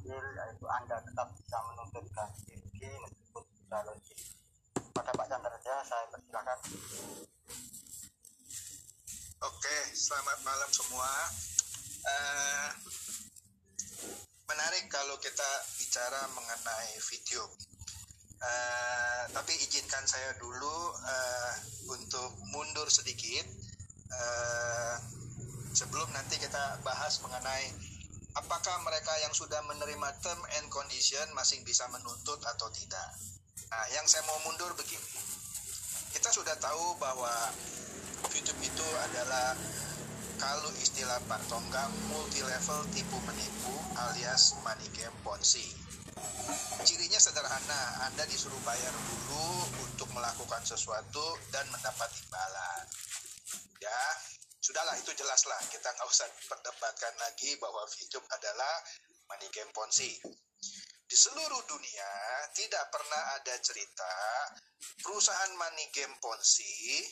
adil yaitu anda tetap bisa menuntut ganti rugi meskipun sudah logis pada Pak Chandra saya persilakan Oke, selamat malam semua. Uh, menarik kalau kita bicara mengenai video. Uh, tapi izinkan saya dulu uh, untuk mundur sedikit uh, sebelum nanti kita bahas mengenai apakah mereka yang sudah menerima term and condition masih bisa menuntut atau tidak. Nah, yang saya mau mundur begini. Kita sudah tahu bahwa YouTube itu adalah kalau istilah Pak Tonggam multi level tipu menipu alias money game ponzi. Cirinya sederhana, Anda disuruh bayar dulu untuk melakukan sesuatu dan mendapat imbalan. Ya, sudahlah itu jelaslah. Kita nggak usah perdebatkan lagi bahwa YouTube adalah money game ponzi. Di seluruh dunia tidak pernah ada cerita perusahaan money game ponzi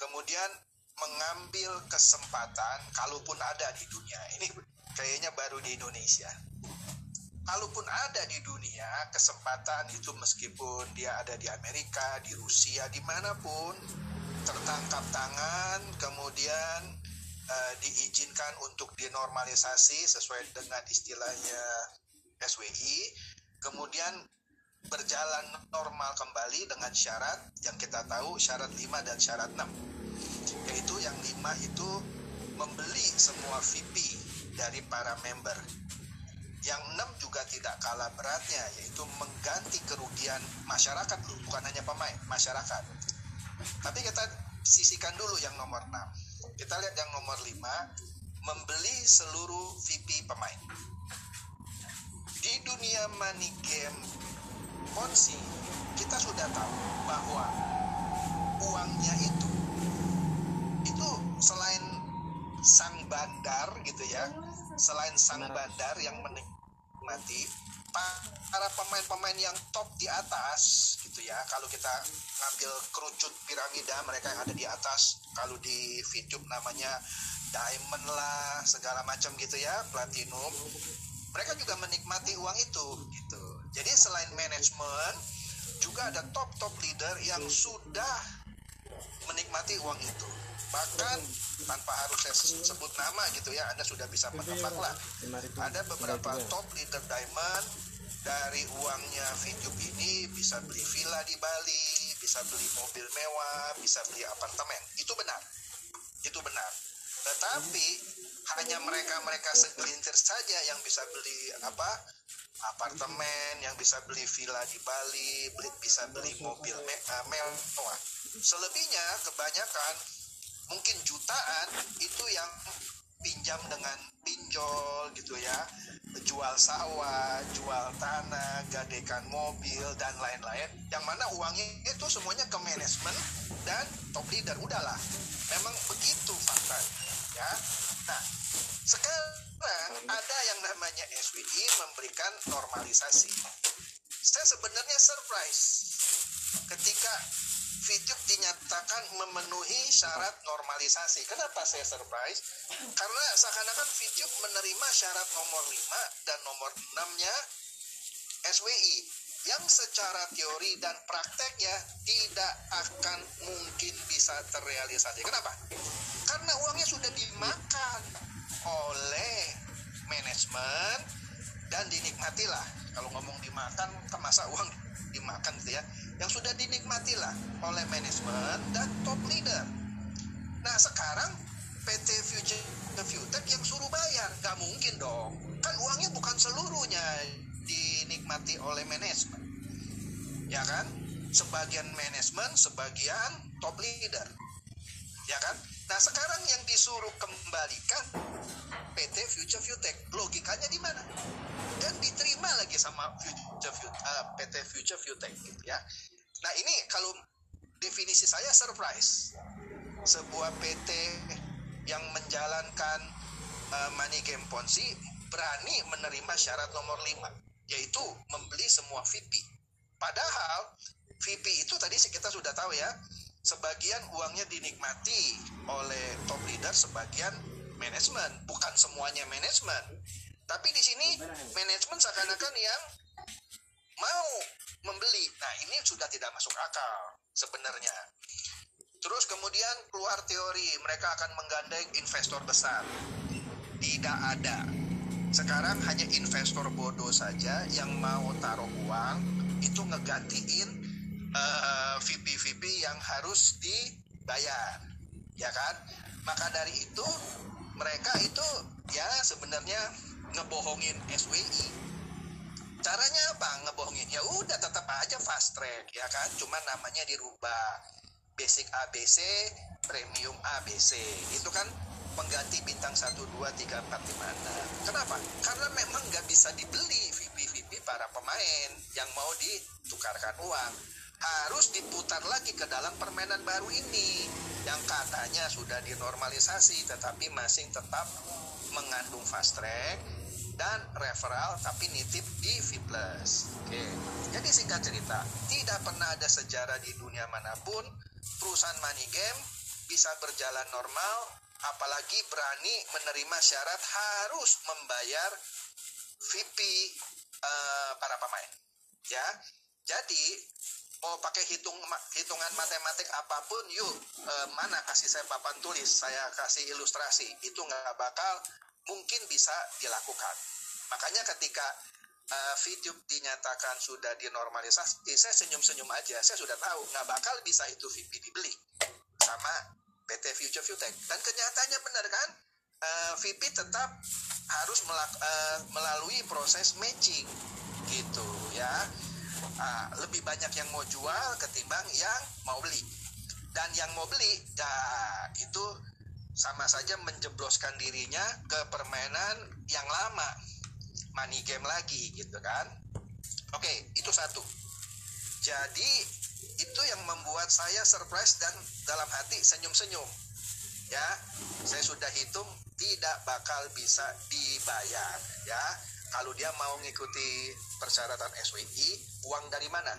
kemudian mengambil kesempatan kalaupun ada di dunia. Ini kayaknya baru di Indonesia. Kalaupun ada di dunia kesempatan itu meskipun dia ada di Amerika di Rusia di mana pun tertangkap tangan kemudian uh, diizinkan untuk dinormalisasi sesuai dengan istilahnya SWI kemudian berjalan normal kembali dengan syarat yang kita tahu syarat 5 dan syarat 6 yaitu yang 5 itu membeli semua VP dari para member. Yang 6 juga tidak kalah beratnya yaitu mengganti kerugian masyarakat bukan hanya pemain masyarakat tapi kita sisihkan dulu yang nomor 6 kita lihat yang nomor 5 membeli seluruh VP pemain. Di dunia money game Ponzi kita sudah tahu bahwa uangnya itu itu selain sang bandar gitu ya selain sang bandar yang menikmati para pemain-pemain yang top di atas gitu ya kalau kita ngambil kerucut piramida mereka yang ada di atas kalau di video namanya diamond lah segala macam gitu ya platinum mereka juga menikmati uang itu gitu jadi selain manajemen juga ada top-top leader yang sudah menikmati uang itu. Bahkan tanpa harus saya sebut nama gitu ya, Anda sudah bisa menebak lah. Ada beberapa top leader diamond dari uangnya video ini bisa beli villa di Bali, bisa beli mobil mewah, bisa beli apartemen. Itu benar. Itu benar. Tetapi hanya mereka-mereka segelintir saja yang bisa beli apa apartemen, yang bisa beli villa di Bali, beli, bisa beli mobil me, uh, mewah. Selebihnya kebanyakan mungkin jutaan itu yang pinjam dengan pinjol gitu ya, jual sawah, jual tanah, gadekan mobil dan lain-lain. Yang mana uangnya itu semuanya ke manajemen dan top leader. Udahlah, memang begitu faktanya ya. Nah, sekarang ada yang namanya SWI memberikan normalisasi. Saya sebenarnya surprise ketika VTube dinyatakan memenuhi syarat normalisasi. Kenapa saya surprise? Karena seakan-akan VTube menerima syarat nomor 5 dan nomor 6-nya SWI yang secara teori dan prakteknya tidak akan mungkin bisa terrealisasi. Kenapa? Karena uangnya sudah dimakan oleh manajemen dan dinikmatilah. Kalau ngomong dimakan, kemasa uang dimakan gitu ya. Yang sudah dinikmatilah oleh manajemen dan top leader. Nah sekarang PT Future Futek yang suruh bayar, gak mungkin dong. Kan uangnya bukan seluruhnya dinikmati oleh manajemen. Ya kan? Sebagian manajemen, sebagian top leader. Ya kan? Nah sekarang yang disuruh kembalikan PT Future Futek, logikanya di mana? Dan diterima lagi sama Future uh, PT Future Futek gitu ya. Nah ini kalau definisi saya surprise, sebuah PT yang menjalankan uh, money game ponzi berani menerima syarat nomor 5 yaitu membeli semua VP. Padahal VP itu tadi kita sudah tahu ya, sebagian uangnya dinikmati oleh top leader, sebagian manajemen, bukan semuanya manajemen. Tapi di sini manajemen seakan-akan yang mau membeli. Nah, ini sudah tidak masuk akal sebenarnya. Terus kemudian keluar teori mereka akan menggandeng investor besar. Tidak ada. Sekarang hanya investor bodoh saja yang mau taruh uang itu ngegantiin uh, VP-VP yang harus dibayar. Ya kan? Maka dari itu mereka itu ya sebenarnya ngebohongin SWI caranya apa? Ngebohongin? Ya udah tetap aja fast track ya kan? Cuman namanya dirubah. Basic ABC premium ABC itu kan pengganti bintang 1, 2, 3, 4, 5, kenapa? karena memang nggak bisa dibeli VP-VP para pemain yang mau ditukarkan uang harus diputar lagi ke dalam permainan baru ini yang katanya sudah dinormalisasi tetapi masih tetap mengandung fast track dan referral tapi nitip di V+. Oke. Jadi singkat cerita, tidak pernah ada sejarah di dunia mana pun perusahaan money game bisa berjalan normal apalagi berani menerima syarat harus membayar VP uh, eh, para pemain. Ya. Jadi mau pakai hitung hitungan matematik apa pun yuk uh, mana kasih saya papan tulis saya kasih ilustrasi itu nggak bakal mungkin bisa dilakukan. Makanya ketika uh, video dinyatakan sudah dinormalisasi, saya senyum-senyum aja. Saya sudah tahu nggak bakal bisa itu VP dibeli sama PT Future Futech. Dan kenyataannya benar kan? Eh, VP tetap harus melak, uh, melalui proses matching gitu ya. Uh, lebih banyak yang mau jual ketimbang yang mau beli. Dan yang mau beli, ya itu sama saja menjebloskan dirinya ke permainan yang lama. Money game lagi gitu kan? Oke itu satu. Jadi itu yang membuat saya surprise dan dalam hati senyum-senyum. Ya saya sudah hitung tidak bakal bisa dibayar ya kalau dia mau ngikuti persyaratan SWI uang dari mana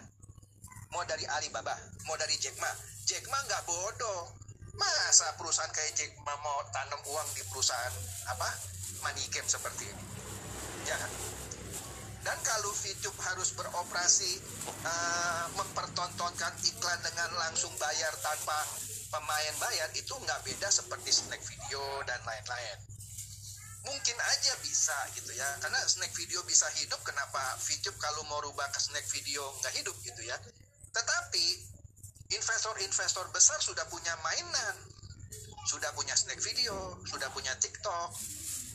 mau dari Alibaba mau dari Jack Ma Jack Ma nggak bodoh Masa perusahaan kayak Jack Ma mau tanam uang di perusahaan apa money game seperti ini? Ya kan? Dan kalau VTube harus beroperasi uh, mempertontonkan iklan dengan langsung bayar tanpa pemain bayar itu nggak beda seperti snack video dan lain-lain. Mungkin aja bisa gitu ya, karena snack video bisa hidup. Kenapa VTube kalau mau rubah ke snack video nggak hidup gitu ya? Tetapi investor-investor besar sudah punya mainan, sudah punya snack video, sudah punya TikTok,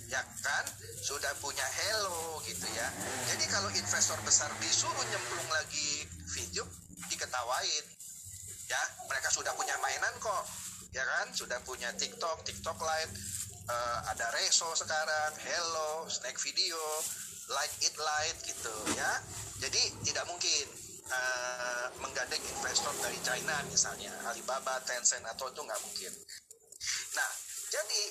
ya kan? Sudah punya Hello gitu ya. Jadi kalau investor besar disuruh nyemplung lagi video, diketawain. Ya, mereka sudah punya mainan kok. Ya kan? Sudah punya TikTok, TikTok Lite, uh, ada Reso sekarang, Hello, snack video, like it light gitu ya. Jadi tidak mungkin uh, menggandeng investor dari China misalnya Alibaba, Tencent atau itu nggak mungkin. Nah, jadi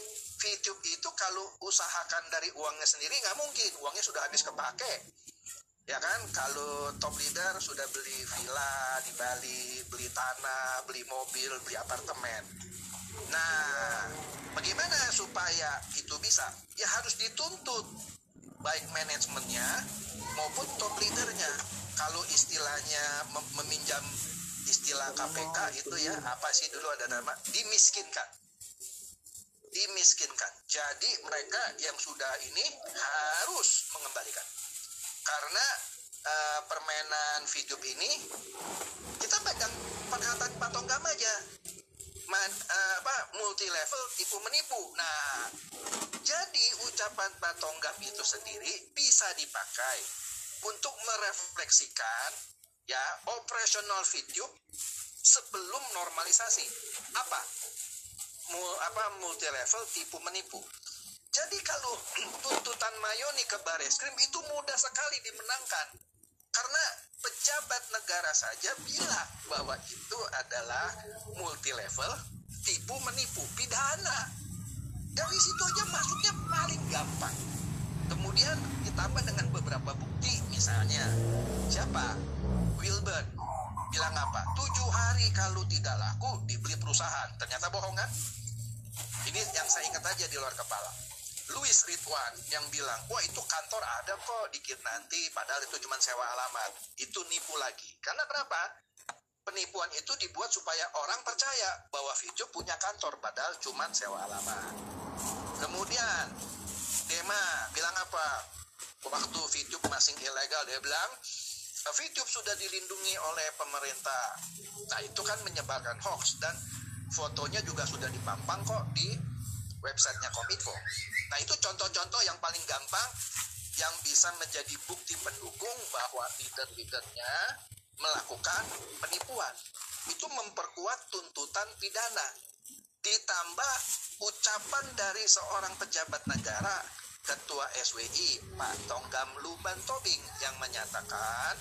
VTube itu kalau usahakan dari uangnya sendiri nggak mungkin, uangnya sudah habis kepake. Ya kan, kalau top leader sudah beli villa di Bali, beli tanah, beli mobil, beli apartemen. Nah, bagaimana supaya itu bisa? Ya harus dituntut baik manajemennya maupun top leadernya. Kalau istilahnya meminjam istilah KPK itu ya apa sih dulu ada nama? Dimiskinkan. Dimiskinkan. Jadi mereka yang sudah ini harus mengembalikan. Karena uh, permainan video ini kita pegang perkataan patonggam aja Man, uh, apa multi level tipu menipu. Nah jadi ucapan patonggam itu sendiri bisa dipakai untuk merefleksikan ya operasional video sebelum normalisasi. Apa? Mul, apa multi level tipu menipu. Jadi kalau tuntutan Mayoni ke Bareskrim itu mudah sekali dimenangkan karena pejabat negara saja bilang bahwa itu adalah multi level tipu menipu pidana. Dari situ aja masuknya paling gampang. Kemudian ditambah dengan beberapa bukti misalnya siapa? Wilbert bilang apa? Tujuh hari kalau tidak laku dibeli perusahaan. Ternyata bohong kan? Ini yang saya ingat aja di luar kepala Louis Ridwan yang bilang, wah itu kantor ada kok di nanti, padahal itu cuma sewa alamat. Itu nipu lagi. Karena kenapa? Penipuan itu dibuat supaya orang percaya bahwa Video punya kantor, padahal cuma sewa alamat. Kemudian, Dema bilang apa? Waktu Video masih ilegal, dia bilang, VTube sudah dilindungi oleh pemerintah. Nah itu kan menyebarkan hoax dan fotonya juga sudah dipampang kok di websitenya Kominfo. Nah itu contoh-contoh yang paling gampang yang bisa menjadi bukti pendukung bahwa leader-leadernya melakukan penipuan. Itu memperkuat tuntutan pidana. Ditambah ucapan dari seorang pejabat negara Ketua SWI Pak Tonggam Luban Tobing yang menyatakan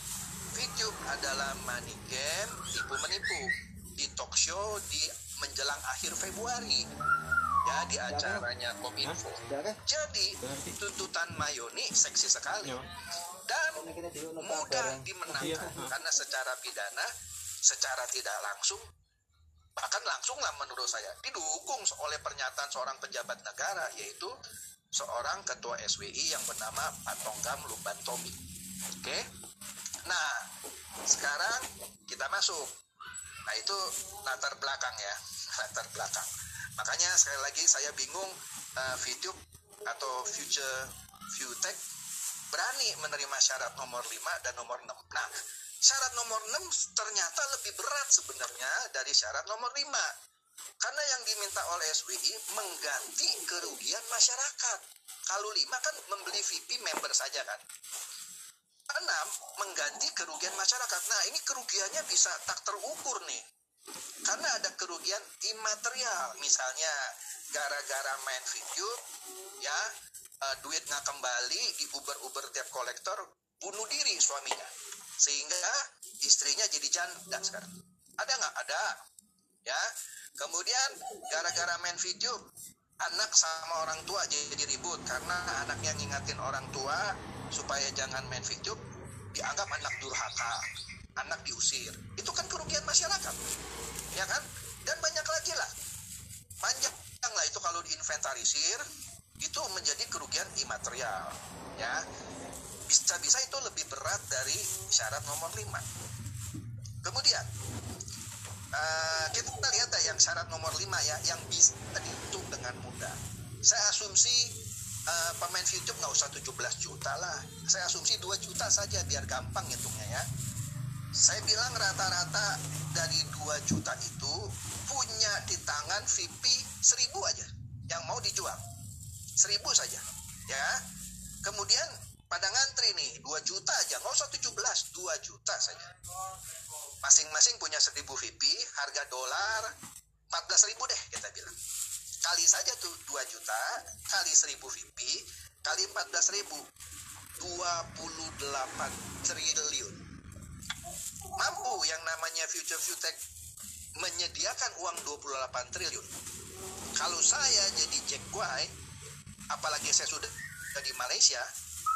video adalah money game tipu menipu di talk show di menjelang akhir Februari ya di acaranya Kominfo. Jadi tuntutan Mayoni seksi sekali dan mudah dimenangkan karena secara pidana secara tidak langsung bahkan langsung lah menurut saya didukung oleh pernyataan seorang pejabat negara yaitu seorang ketua SWI yang bernama Patonggam Lumban Tommy. Oke. Nah, sekarang kita masuk. Nah, itu latar belakang ya, latar belakang. Makanya sekali lagi saya bingung uh, atau Future Viewtech berani menerima syarat nomor 5 dan nomor 6. Nah, syarat nomor 6 ternyata lebih berat sebenarnya dari syarat nomor 5 karena yang diminta oleh SWI mengganti kerugian masyarakat. Kalau lima kan membeli VIP member saja kan. Enam, mengganti kerugian masyarakat. Nah, ini kerugiannya bisa tak terukur nih. Karena ada kerugian imaterial. Misalnya, gara-gara main video, ya, uh, duit nggak kembali di Uber-Uber tiap kolektor, bunuh diri suaminya. Sehingga istrinya jadi janda sekarang. Ada nggak? Ada. Ya, Kemudian gara-gara main video anak sama orang tua jadi ribut karena anaknya ngingatin orang tua supaya jangan main video dianggap anak durhaka, anak diusir. Itu kan kerugian masyarakat. Ya kan? Dan banyak lagi lah. Banyak lah itu kalau diinventarisir itu menjadi kerugian imaterial. Ya. Bisa-bisa itu lebih berat dari syarat nomor 5. Kemudian uh, kita lihat yang syarat nomor 5 ya yang bisa dihitung dengan mudah saya asumsi uh, pemain YouTube nggak usah 17 juta lah saya asumsi 2 juta saja biar gampang hitungnya ya saya bilang rata-rata dari 2 juta itu punya di tangan VP 1000 aja yang mau dijual. 1000 saja ya. Kemudian pada ngantri nih 2 juta aja nggak usah 17 2 juta saja. Masing-masing punya 1000 VP harga dolar 14 ribu deh kita bilang. Kali saja tuh 2 juta kali 1000 VP kali 14 ribu 28 triliun mampu yang namanya future future menyediakan uang 28 triliun kalau saya jadi Jack White apalagi saya sudah di Malaysia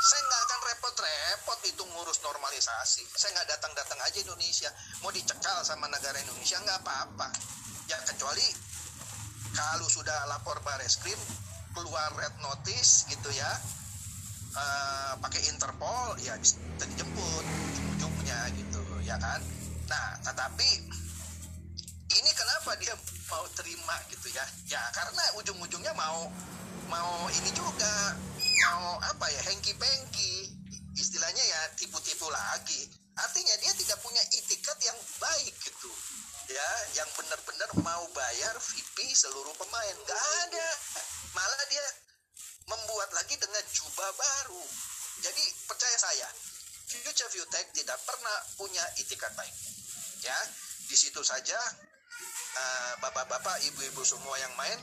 saya nggak akan repot-repot itu ngurus normalisasi. Saya nggak datang-datang aja Indonesia. Mau dicekal sama negara Indonesia nggak apa-apa. Ya kecuali kalau sudah lapor baris krim keluar red notice gitu ya uh, pakai Interpol ya bisa dijemput gitu ya kan? Nah tetapi ini kenapa dia mau terima gitu ya? Ya karena ujung-ujungnya mau mau ini juga mau apa ya hengki pengki istilahnya ya tipu-tipu lagi. Artinya dia tidak punya itikat yang baik gitu ya yang benar-benar mau bayar VP seluruh pemain. Gak ada. Malah dia membuat lagi dengan jubah baru. Jadi percaya saya Future View Tech tidak pernah punya itikat baik ya di situ saja uh, bapak-bapak ibu-ibu semua yang main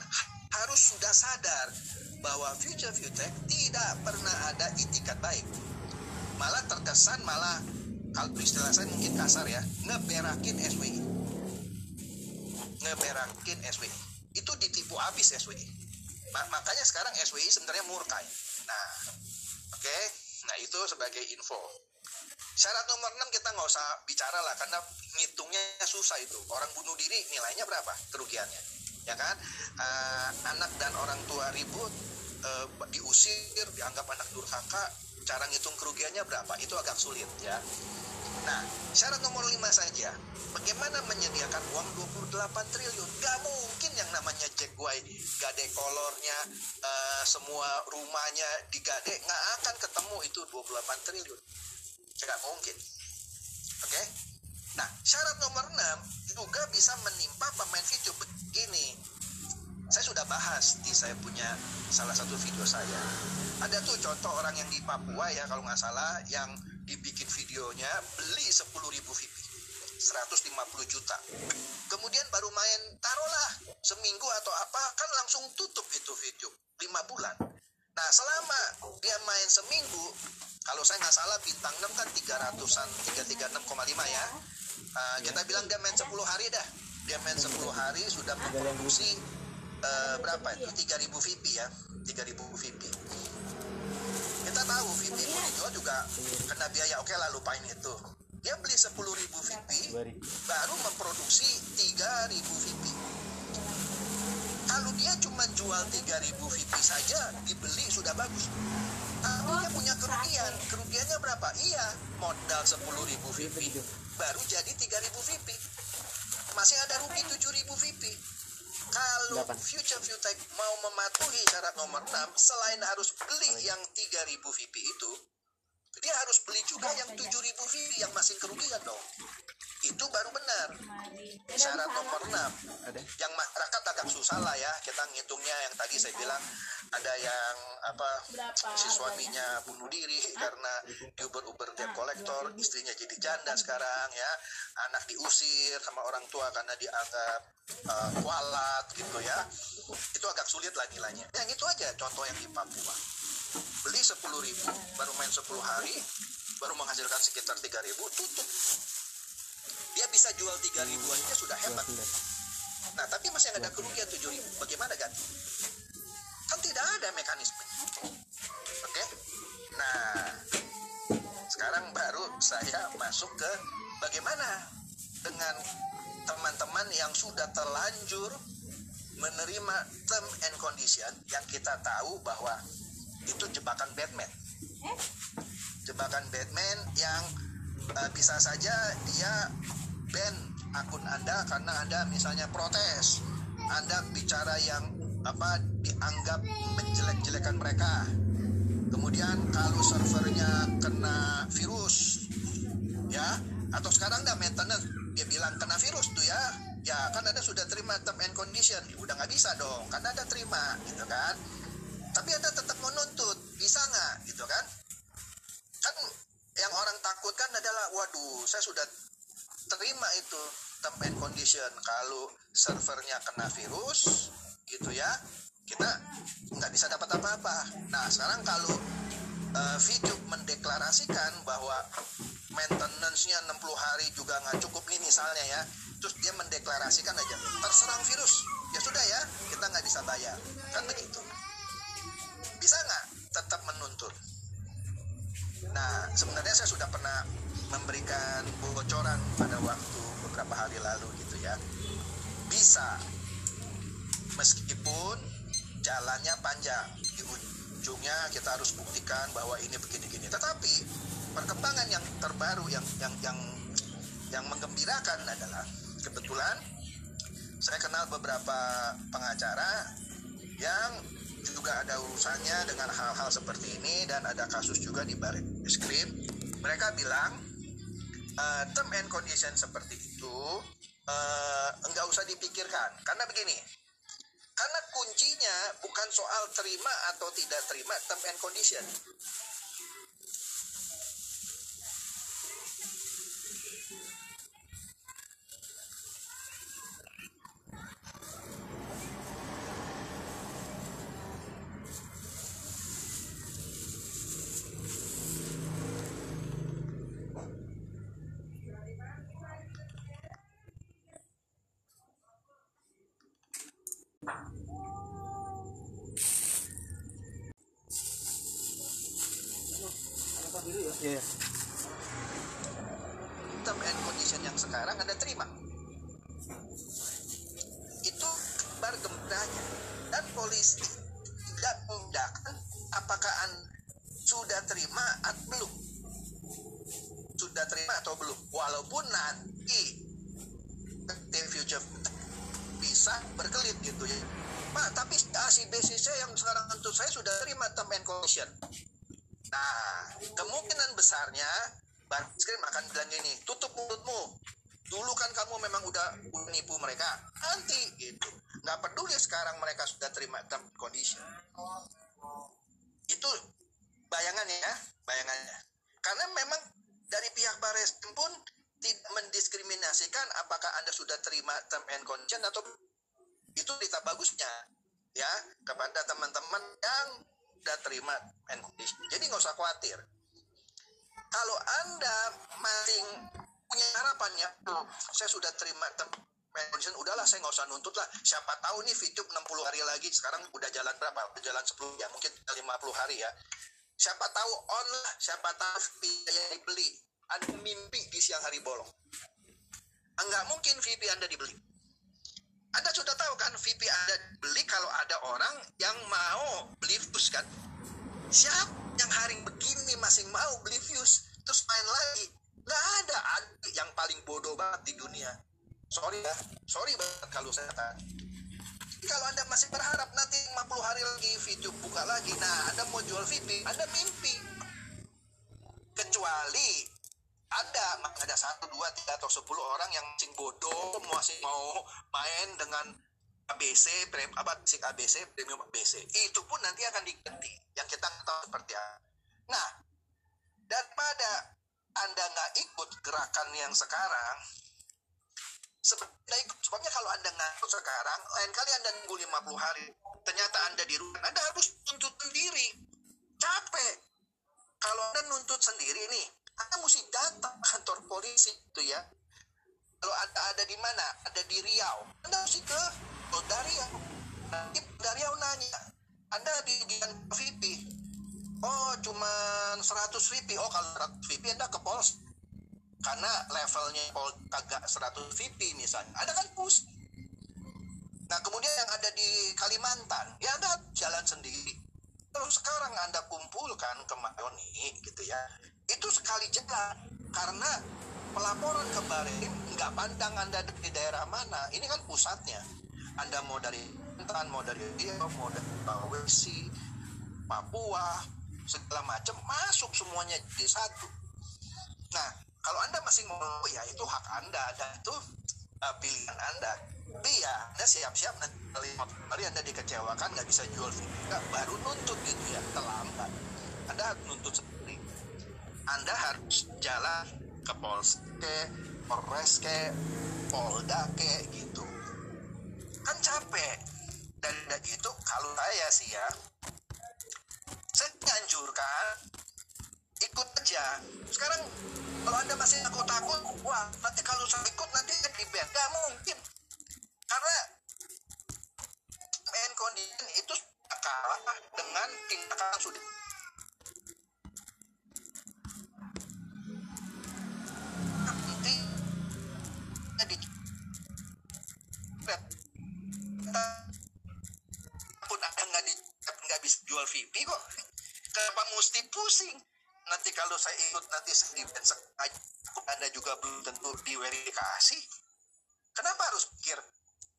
harus sudah sadar bahwa Future Tech tidak pernah ada itikat baik. Malah terkesan malah kalau istilah saya mungkin kasar ya, ngeberakin SWI. Ngeberakin SWI. Itu ditipu habis SWI. makanya sekarang SWI sebenarnya murka. Nah, oke. Okay? Nah, itu sebagai info. Syarat nomor 6 kita nggak usah bicara lah karena ngitungnya susah itu. Orang bunuh diri nilainya berapa? Kerugiannya? Ya kan? Uh, anak dan orang tua ribut uh, diusir dianggap anak durhaka cara ngitung kerugiannya berapa? Itu agak sulit ya. Nah syarat nomor 5 saja. Bagaimana menyediakan uang 28 triliun? Gak mungkin yang namanya Jack Guai gade kolornya uh, semua rumahnya digade nggak akan ketemu itu 28 triliun gak mungkin. Oke? Okay? nah syarat nomor 6 juga bisa menimpa pemain video. Begini saya sudah bahas di saya punya salah satu video saya. Ada tuh contoh orang yang di Papua ya kalau nggak salah yang dibikin videonya beli 10 ribu VIP 150 juta. Kemudian baru main taruhlah seminggu atau apa kan langsung tutup itu video 5 bulan. Nah selama dia main seminggu kalau saya nggak salah bintang 6 kan 300an 336,5 ya. Uh, kita bilang dia main 10 hari dah. Dia main 10 hari sudah memproduksi uh, berapa itu? 3000 VP ya. 3000 VP kita tahu VP pun itu juga kena biaya. Oke lah lupain itu. Dia beli 10.000 VP baru memproduksi 3.000 VP kalau dia cuma jual 3.000 VP saja dibeli sudah bagus tapi dia punya kerugian. kerugiannya berapa? Iya modal 10.000 VP baru jadi 3.000 VP masih ada rugi 7.000 VP kalau Future View Tech mau mematuhi syarat nomor 6 selain harus beli yang 3000 VP itu dia harus beli juga yang 7000 VP yang masih kerugian dong itu baru benar. Syarat nomor 6 yang masyarakat agak susah lah ya kita ngitungnya yang tadi saya bilang. Ada yang apa si suaminya bunuh diri karena di uber uber debt collector istrinya jadi janda sekarang ya. Anak diusir sama orang tua karena dianggap uh, kualat gitu ya. Itu agak sulit lah nilainya. Yang itu aja contoh yang di Papua. Beli 10 ribu baru main 10 hari baru menghasilkan sekitar 3 ribu tutup dia bisa jual 3 ribu aja sudah hebat. nah tapi masih ada kerugian 7 ribu. Bagaimana kan kan tidak ada mekanisme. Oke? Okay? nah sekarang baru saya masuk ke bagaimana dengan teman-teman yang sudah terlanjur menerima term and condition yang kita tahu bahwa itu jebakan Batman. Jebakan Batman yang uh, bisa saja dia ban akun Anda karena Anda misalnya protes. Anda bicara yang apa dianggap menjelek-jelekan mereka. Kemudian kalau servernya kena virus ya atau sekarang dah maintenance dia bilang kena virus tuh ya ya kan anda sudah terima term and condition udah nggak bisa dong karena ada terima gitu kan tapi anda tetap menuntut bisa nggak gitu kan kan yang orang takutkan adalah waduh saya sudah terima itu term and condition. Kalau servernya kena virus gitu ya kita nggak bisa dapat apa-apa. Nah sekarang kalau uh, video mendeklarasikan bahwa maintenance-nya 60 hari juga nggak cukup nih misalnya ya terus dia mendeklarasikan aja terserang virus. Ya sudah ya kita nggak bisa bayar. Kan begitu. Bisa nggak tetap menuntut? Nah sebenarnya saya sudah pernah memberikan bocoran pada waktu beberapa hari lalu gitu ya. Bisa. Meskipun jalannya panjang di ujungnya kita harus buktikan bahwa ini begini-gini. Tetapi perkembangan yang terbaru yang yang yang yang menggembirakan adalah kebetulan saya kenal beberapa pengacara yang juga ada urusannya dengan hal-hal seperti ini dan ada kasus juga di baris krim mereka bilang uh, term and condition seperti itu uh, enggak usah dipikirkan. Karena begini karena kuncinya bukan soal terima atau tidak terima term and condition baris krim akan bilang gini tutup mulutmu. Dulu kan kamu memang udah nipu mereka. Nanti gitu. Nggak peduli sekarang mereka sudah terima term condition. Itu bayangannya ya bayangannya. Karena memang dari pihak Baris pun tidak mendiskriminasikan apakah Anda sudah terima term and condition atau itu berita bagusnya ya kepada teman-teman yang sudah terima and condition. Jadi nggak usah khawatir. Kalau Anda masing punya harapannya, oh, saya sudah terima condition, udahlah saya nggak usah nuntut lah. Siapa tahu nih video 60 hari lagi, sekarang udah jalan berapa? Udah jalan 10 ya, mungkin 50 hari ya. Siapa tahu on lah siapa tahu VIP yang dibeli. Ada mimpi di siang hari bolong. Enggak mungkin VIP anda dibeli. Anda sudah tahu kan VIP anda beli kalau ada orang yang mau beli views kan? Siapa yang hari begini masih mau beli views terus main lagi. Nggak ada yang paling bodoh banget di dunia. Sorry ya sorry banget kalau saya kata kalau Anda masih berharap nanti 50 hari lagi video buka lagi, nah Anda mau jual VIP, Anda mimpi. Kecuali ada ada satu dua tiga atau sepuluh orang yang cing bodoh masih mau main dengan ABC prem apa sih ABC premium ABC itu pun nanti akan diganti yang kita tahu seperti apa nah daripada anda nggak ikut gerakan yang sekarang Sebenarnya sebabnya kalau Anda ngaku sekarang, lain kali Anda nunggu 50 hari. Ternyata Anda di rumah, Anda harus tuntut sendiri. Capek. Kalau Anda nuntut sendiri nih, Anda mesti datang kantor polisi itu ya. Kalau Anda ada di mana? Ada di Riau. Anda mesti ke Polda Riau. Nanti Polda Riau nanya, Anda di bagian VP. Oh, cuma 100 VP. Oh, kalau 100 VP Anda ke Polres karena levelnya Pol agak 100 VP misalnya ada kan pus nah kemudian yang ada di Kalimantan ya anda jalan sendiri terus sekarang anda kumpulkan ke Mayoni gitu ya itu sekali jalan karena pelaporan ke Barim nggak pandang anda di daerah mana ini kan pusatnya anda mau dari Kalimantan mau dari Riau mau dari Sulawesi Papua segala macam masuk semuanya di satu. Nah kalau anda masih mau ya itu hak anda dan itu uh, pilihan anda. Tapi ya anda siap-siap nanti kali anda dikecewakan nggak bisa jual nggak baru nuntut gitu ya terlambat. Anda harus nuntut sendiri. Anda harus jalan ke Polres ke Polres ke Polda ke gitu kan capek. Dan, itu kalau saya sih ya saya nganjurkan ikut aja. Sekarang kalau anda masih takut takut wah nanti kalau saya ikut nanti di band nggak mungkin. Karena main condition itu kalah dengan tindakan sudah pun anda nggak di nggak bisa jual VIP kok. Kenapa mesti pusing? Nanti kalau saya ikut nanti saya di band anda juga belum tentu diverifikasi. Kenapa harus pikir?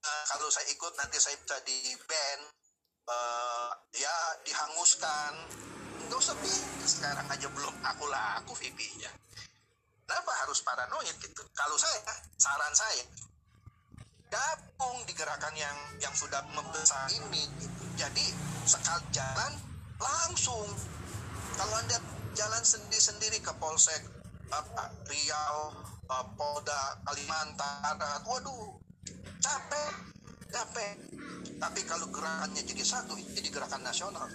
Uh, kalau saya ikut nanti saya bisa di band uh, ya dihanguskan. Nggak usah pikir sekarang aja belum aku laku VP-nya kenapa harus paranoid gitu? Kalau saya saran saya gabung di gerakan yang yang sudah membesar ini gitu. jadi sekali jalan langsung kalau anda jalan sendiri-sendiri ke Polsek apa, Riau, uh, Polda Kalimantan, waduh capek, capek. Tapi kalau gerakannya jadi satu, jadi gerakan nasional.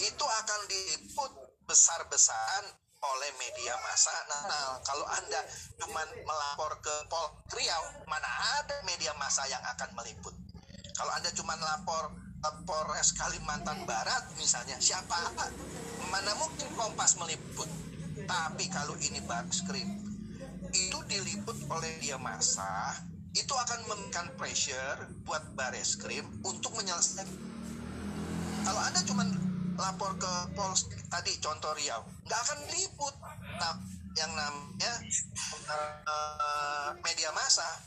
Itu akan diliput besar-besaran oleh media massa nasional. Kalau Anda cuma melapor ke Pol Riau, mana ada media massa yang akan meliput? Kalau Anda cuma lapor Polres Kalimantan Barat misalnya, siapa mana mungkin Kompas meliput tapi kalau ini backstream itu diliput oleh dia masa itu akan memberikan pressure buat baris krim untuk menyelesaikan kalau anda cuma lapor ke Pols tadi contoh Riau. Nggak akan liput nah, yang namanya uh, media massa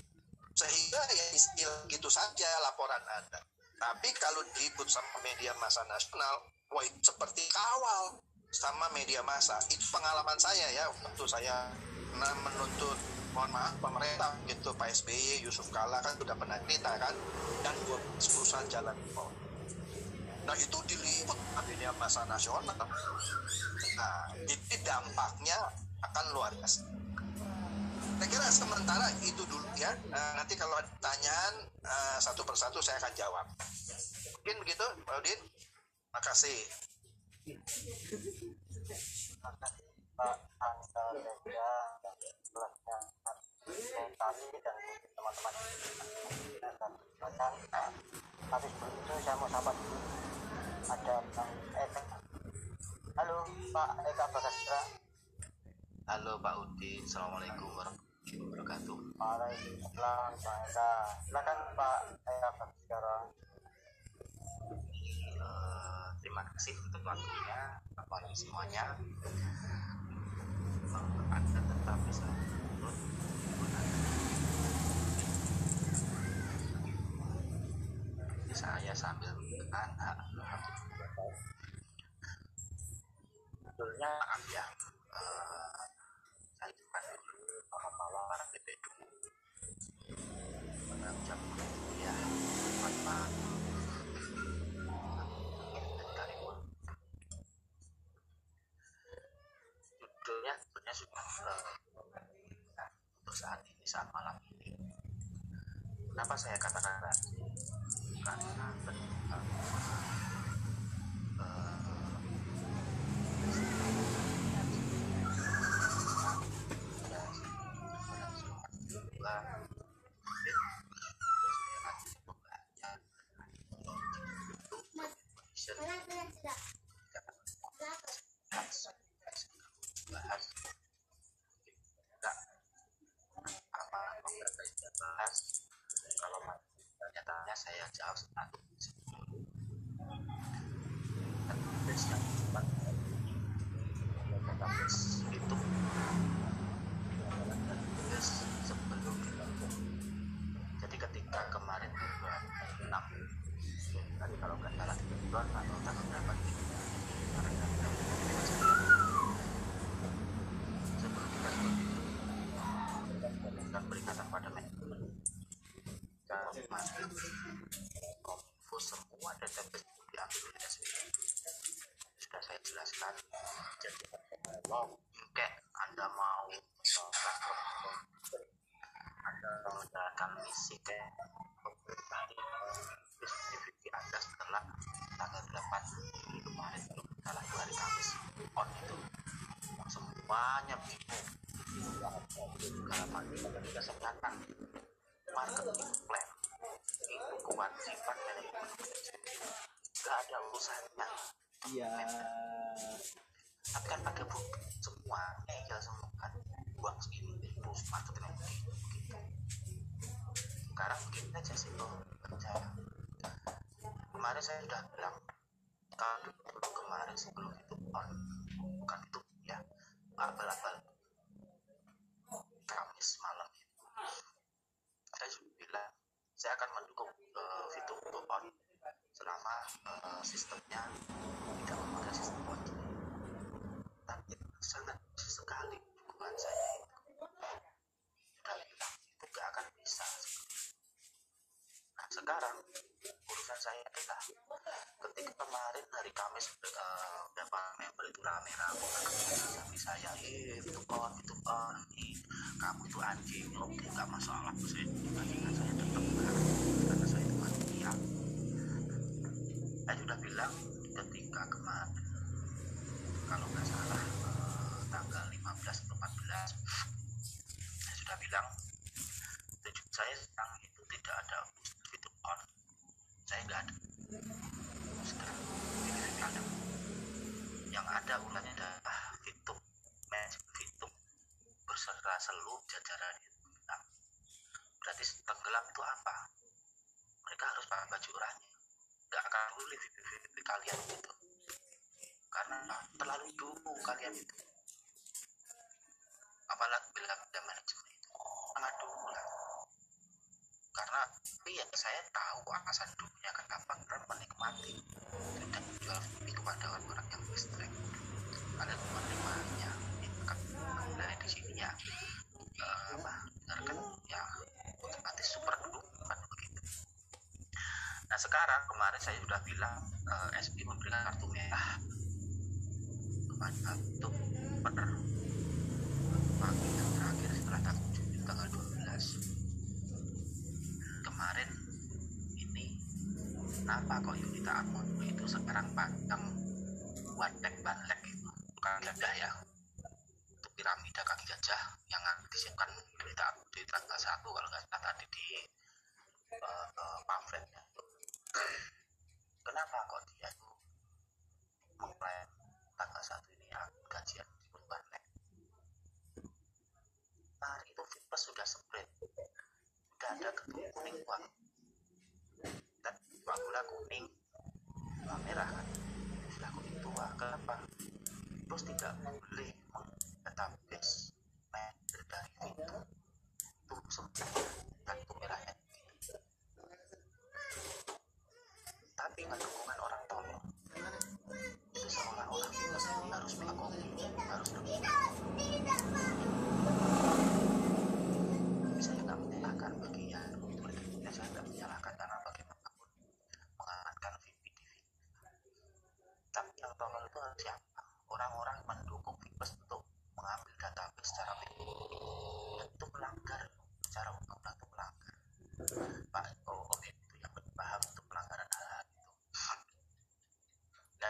sehingga ya istilah gitu saja laporan anda. Tapi kalau diliput sama media massa nasional wah seperti kawal sama media massa. Itu pengalaman saya ya waktu saya pernah menuntut mohon maaf pemerintah gitu Pak SBY Yusuf Kala kan sudah pernah cerita kan dan dua perusahaan jalan tol nah itu diliput media massa nasional. Nah jadi dampaknya akan luar biasa. Saya kira sementara itu dulu ya. Uh, nanti kalau ada pertanyaan uh, satu persatu saya akan jawab. Mungkin begitu Pak Udin? Makasih Pak Anta Reja tadi dan teman-teman tapi sebelum itu saya mau sahabat dulu ada Bang Eka halo Pak Eka Bagastra Halo Pak Udin, Assalamualaikum warahmatullahi wabarakatuh. Waalaikumsalam Pak Eka silakan Pak Eka Bagastra terima kasih untuk waktunya, Bapak semuanya. Anda tetap bisa saya sambil menekan hak sebetulnya ya? Uh, saya juga dulu jam ya tanpa saat ini saat malam ini. Kenapa saya katakan karena bahas apa bahas kalau pernyataannya saya jawab satu tes yang cepat. Tes itu tes sebelum jadi ketika kemarin bulan enam tadi kalau nggak salah di bulan atau tanggal berapa gitu sebelum kita dan peringatan pada manajemen kemarin kominfo semua data tersebut diambil oleh SBY sudah saya jelaskan ada bukti semua ya semua kan uang segini itu marketing begitu sekarang begini aja sih saya kemarin saya sudah saya eh itu on itu on ini kamu itu anjing oke nggak masalah saya bandingkan saya kalian itu karena terlalu dulu kalian itu. saya sudah bilang eh, uh, SP memberikan kartu merah kepada per pagi yang terakhir setelah tanggal 12 kemarin ini kenapa kok Yunita Armono itu sekarang pandang wadek banlek itu bukan gajah ya. Itu piramida kaki gajah yang disiapkan Yunita Armono di tanggal 1 kalau nggak salah tadi di uh, uh, pamfletnya. bengkuang dan bawang gula kuning. Merah kan kuning. Tua kenapa terus tidak boleh mengetabis dari itu itu sempurna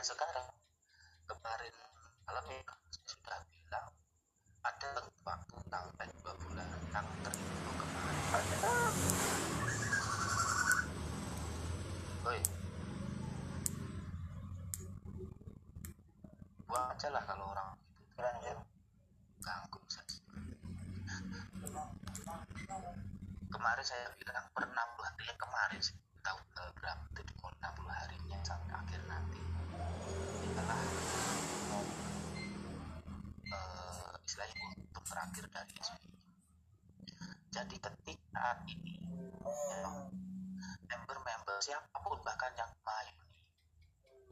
sampai sekarang kemarin malam ya sudah bilang ada waktu sampai dua bulan yang terlalu kemarin. Woi buang aja lah kalau orang itu ya ganggu saja. Kemarin saya bilang pernah 60 kemarin sih. terakhir dari SBY. Jadi ketika saat ini member-member siapa pun bahkan yang melayani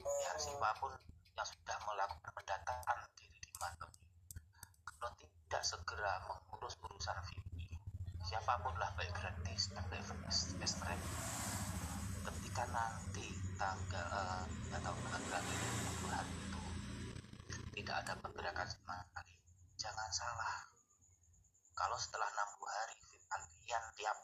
ya siapa pun yang sudah melakukan pendataan diri di Mantem kalau tidak segera mengurus urusan VP siapa pun lah baik gratis dan ekstrem ketika nanti tanggal uh, eh, atau tanggal itu tidak ada pergerakan sama sekali jangan salah setelah 60 hari antian tiap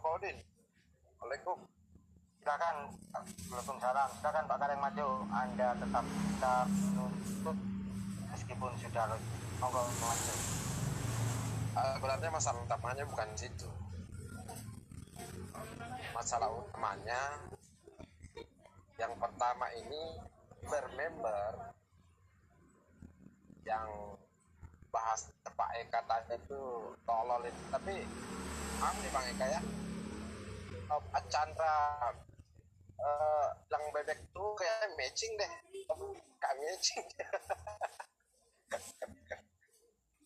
Paudin. Waalaikum. Silakan, Waalaikumsalam. Silakan Pak Kareng maju. Anda tetap kita menuntut meskipun sudah. Monggo maju. Eh, sebenarnya masalah utamanya bukan situ masalah utamanya yang pertama ini bermember yang bahas Pak Eka tadi itu tolol itu tapi maaf nih Bang Eka ya Pak Chandra eh yang bebek tuh kayak matching deh kayak matching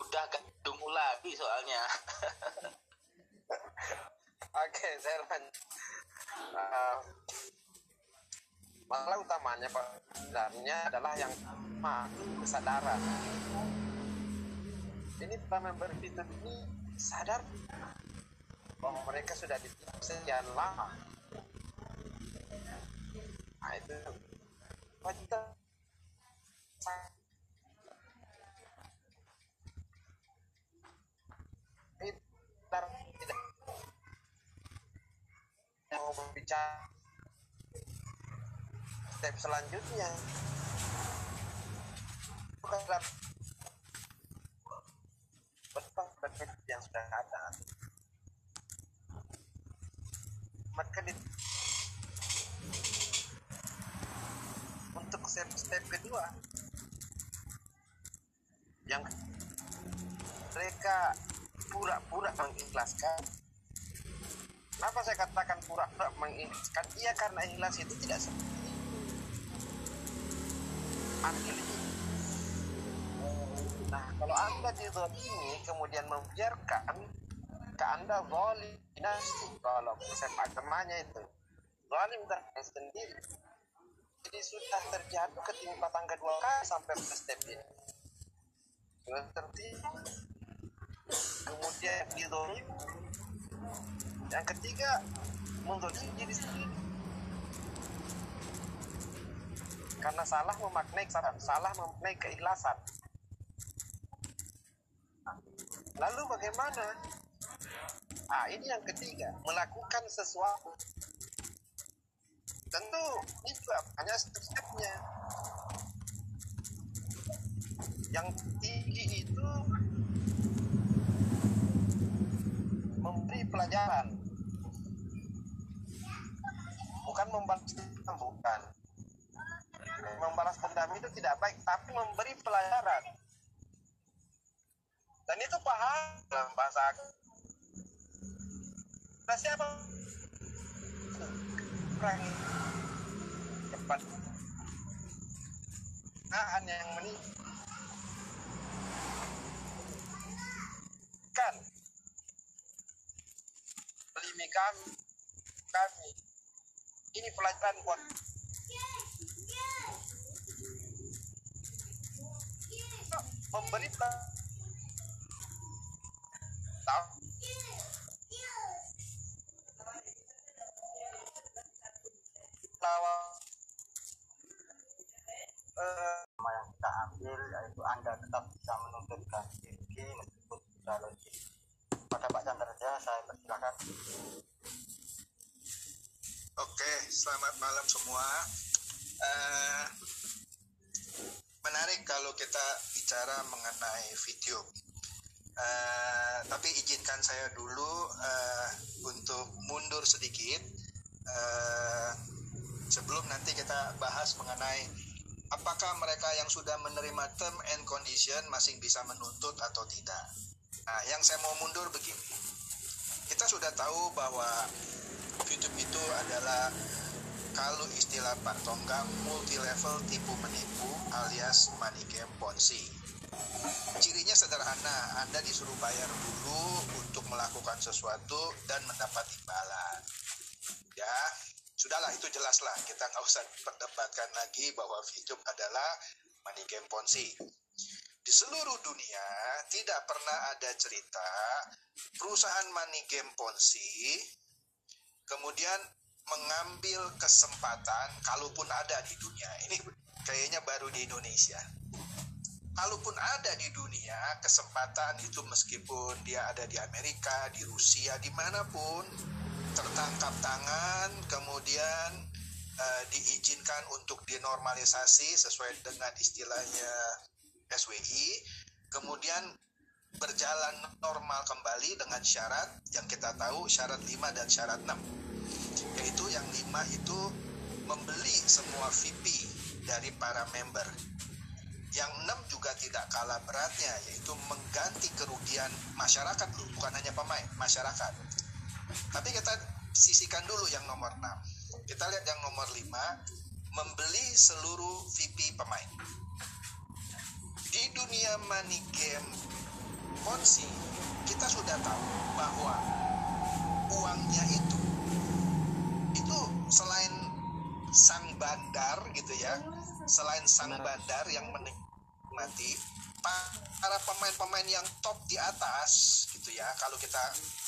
udah gak dungu lagi soalnya Oke, saya lanjut. Uh, masalah utamanya Pak sebenarnya adalah yang pertama kesadaran. Ini para member fitur ini sadar bahwa mereka sudah ditetap sekian lama. Nah itu kita tidak tidak mau berbicara step selanjutnya bukan dalam yang sudah ada maka di, untuk step step kedua yang mereka pura-pura mengikhlaskan Kenapa saya katakan pura-pura mengikhlaskan? Iya karena ikhlas itu tidak seperti. Nah, kalau Anda dizolimi kemudian membiarkan ke Anda zalim dinasti kalau konsep agamanya itu zalim terhadap sendiri. Jadi sudah terjatuh ketimpa tangga dua kali sampai ke step ini. Sudah tertipu. Kemudian dizolimi yang ketiga mendolimi diri sendiri karena salah memaknai kesalahan salah memaknai keikhlasan lalu bagaimana ah ini yang ketiga. Melakukan sesuatu. Tentu ini juga hanya step-stepnya. Yang tinggi itu memberi pelajaran. Bukan membalas dendam bukan. Membalas dendam itu tidak baik tapi memberi pelajaran. Dan itu paham dalam bahasa nah siapa orang penyalahgunaan yang meningkat melimi kami kami. Ini pelajaran buat memberi tahu lawan Sama yang kita ambil yaitu Anda tetap bisa menuntut ganti rugi meskipun sudah logis. Pada Pak Chandra saya persilakan. Oke, selamat malam semua. Eh, menarik kalau kita bicara mengenai video. Eh, tapi izinkan saya dulu eh, untuk mundur sedikit eh, sebelum nanti kita bahas mengenai apakah mereka yang sudah menerima term and condition masih bisa menuntut atau tidak. Nah, yang saya mau mundur begini. Kita sudah tahu bahwa YouTube itu adalah kalau istilah Pak Tonggang multi level tipu menipu alias money game ponzi. Cirinya sederhana, Anda disuruh bayar dulu untuk melakukan sesuatu dan mendapat imbalan. Ya, sudahlah itu jelaslah. Kita nggak usah perdebatkan lagi bahwa YouTube adalah money game ponzi. Di seluruh dunia tidak pernah ada cerita perusahaan money game ponzi kemudian mengambil kesempatan kalaupun ada di dunia ini kayaknya baru di Indonesia kalaupun ada di dunia kesempatan itu meskipun dia ada di Amerika di Rusia di mana pun tertangkap tangan kemudian eh, diizinkan untuk dinormalisasi sesuai dengan istilahnya SWI kemudian berjalan normal kembali dengan syarat yang kita tahu syarat 5 dan syarat 6 yaitu yang 5 itu membeli semua VP dari para member. Yang 6 juga tidak kalah beratnya yaitu mengganti kerugian masyarakat bukan hanya pemain masyarakat tapi kita sisihkan dulu yang nomor 6 kita lihat yang nomor 5 membeli seluruh VP pemain. Di dunia money game Ponzi kita sudah tahu bahwa uangnya itu itu selain sang bandar gitu ya selain sang bandar yang pa- para pemain-pemain yang top di atas gitu ya kalau kita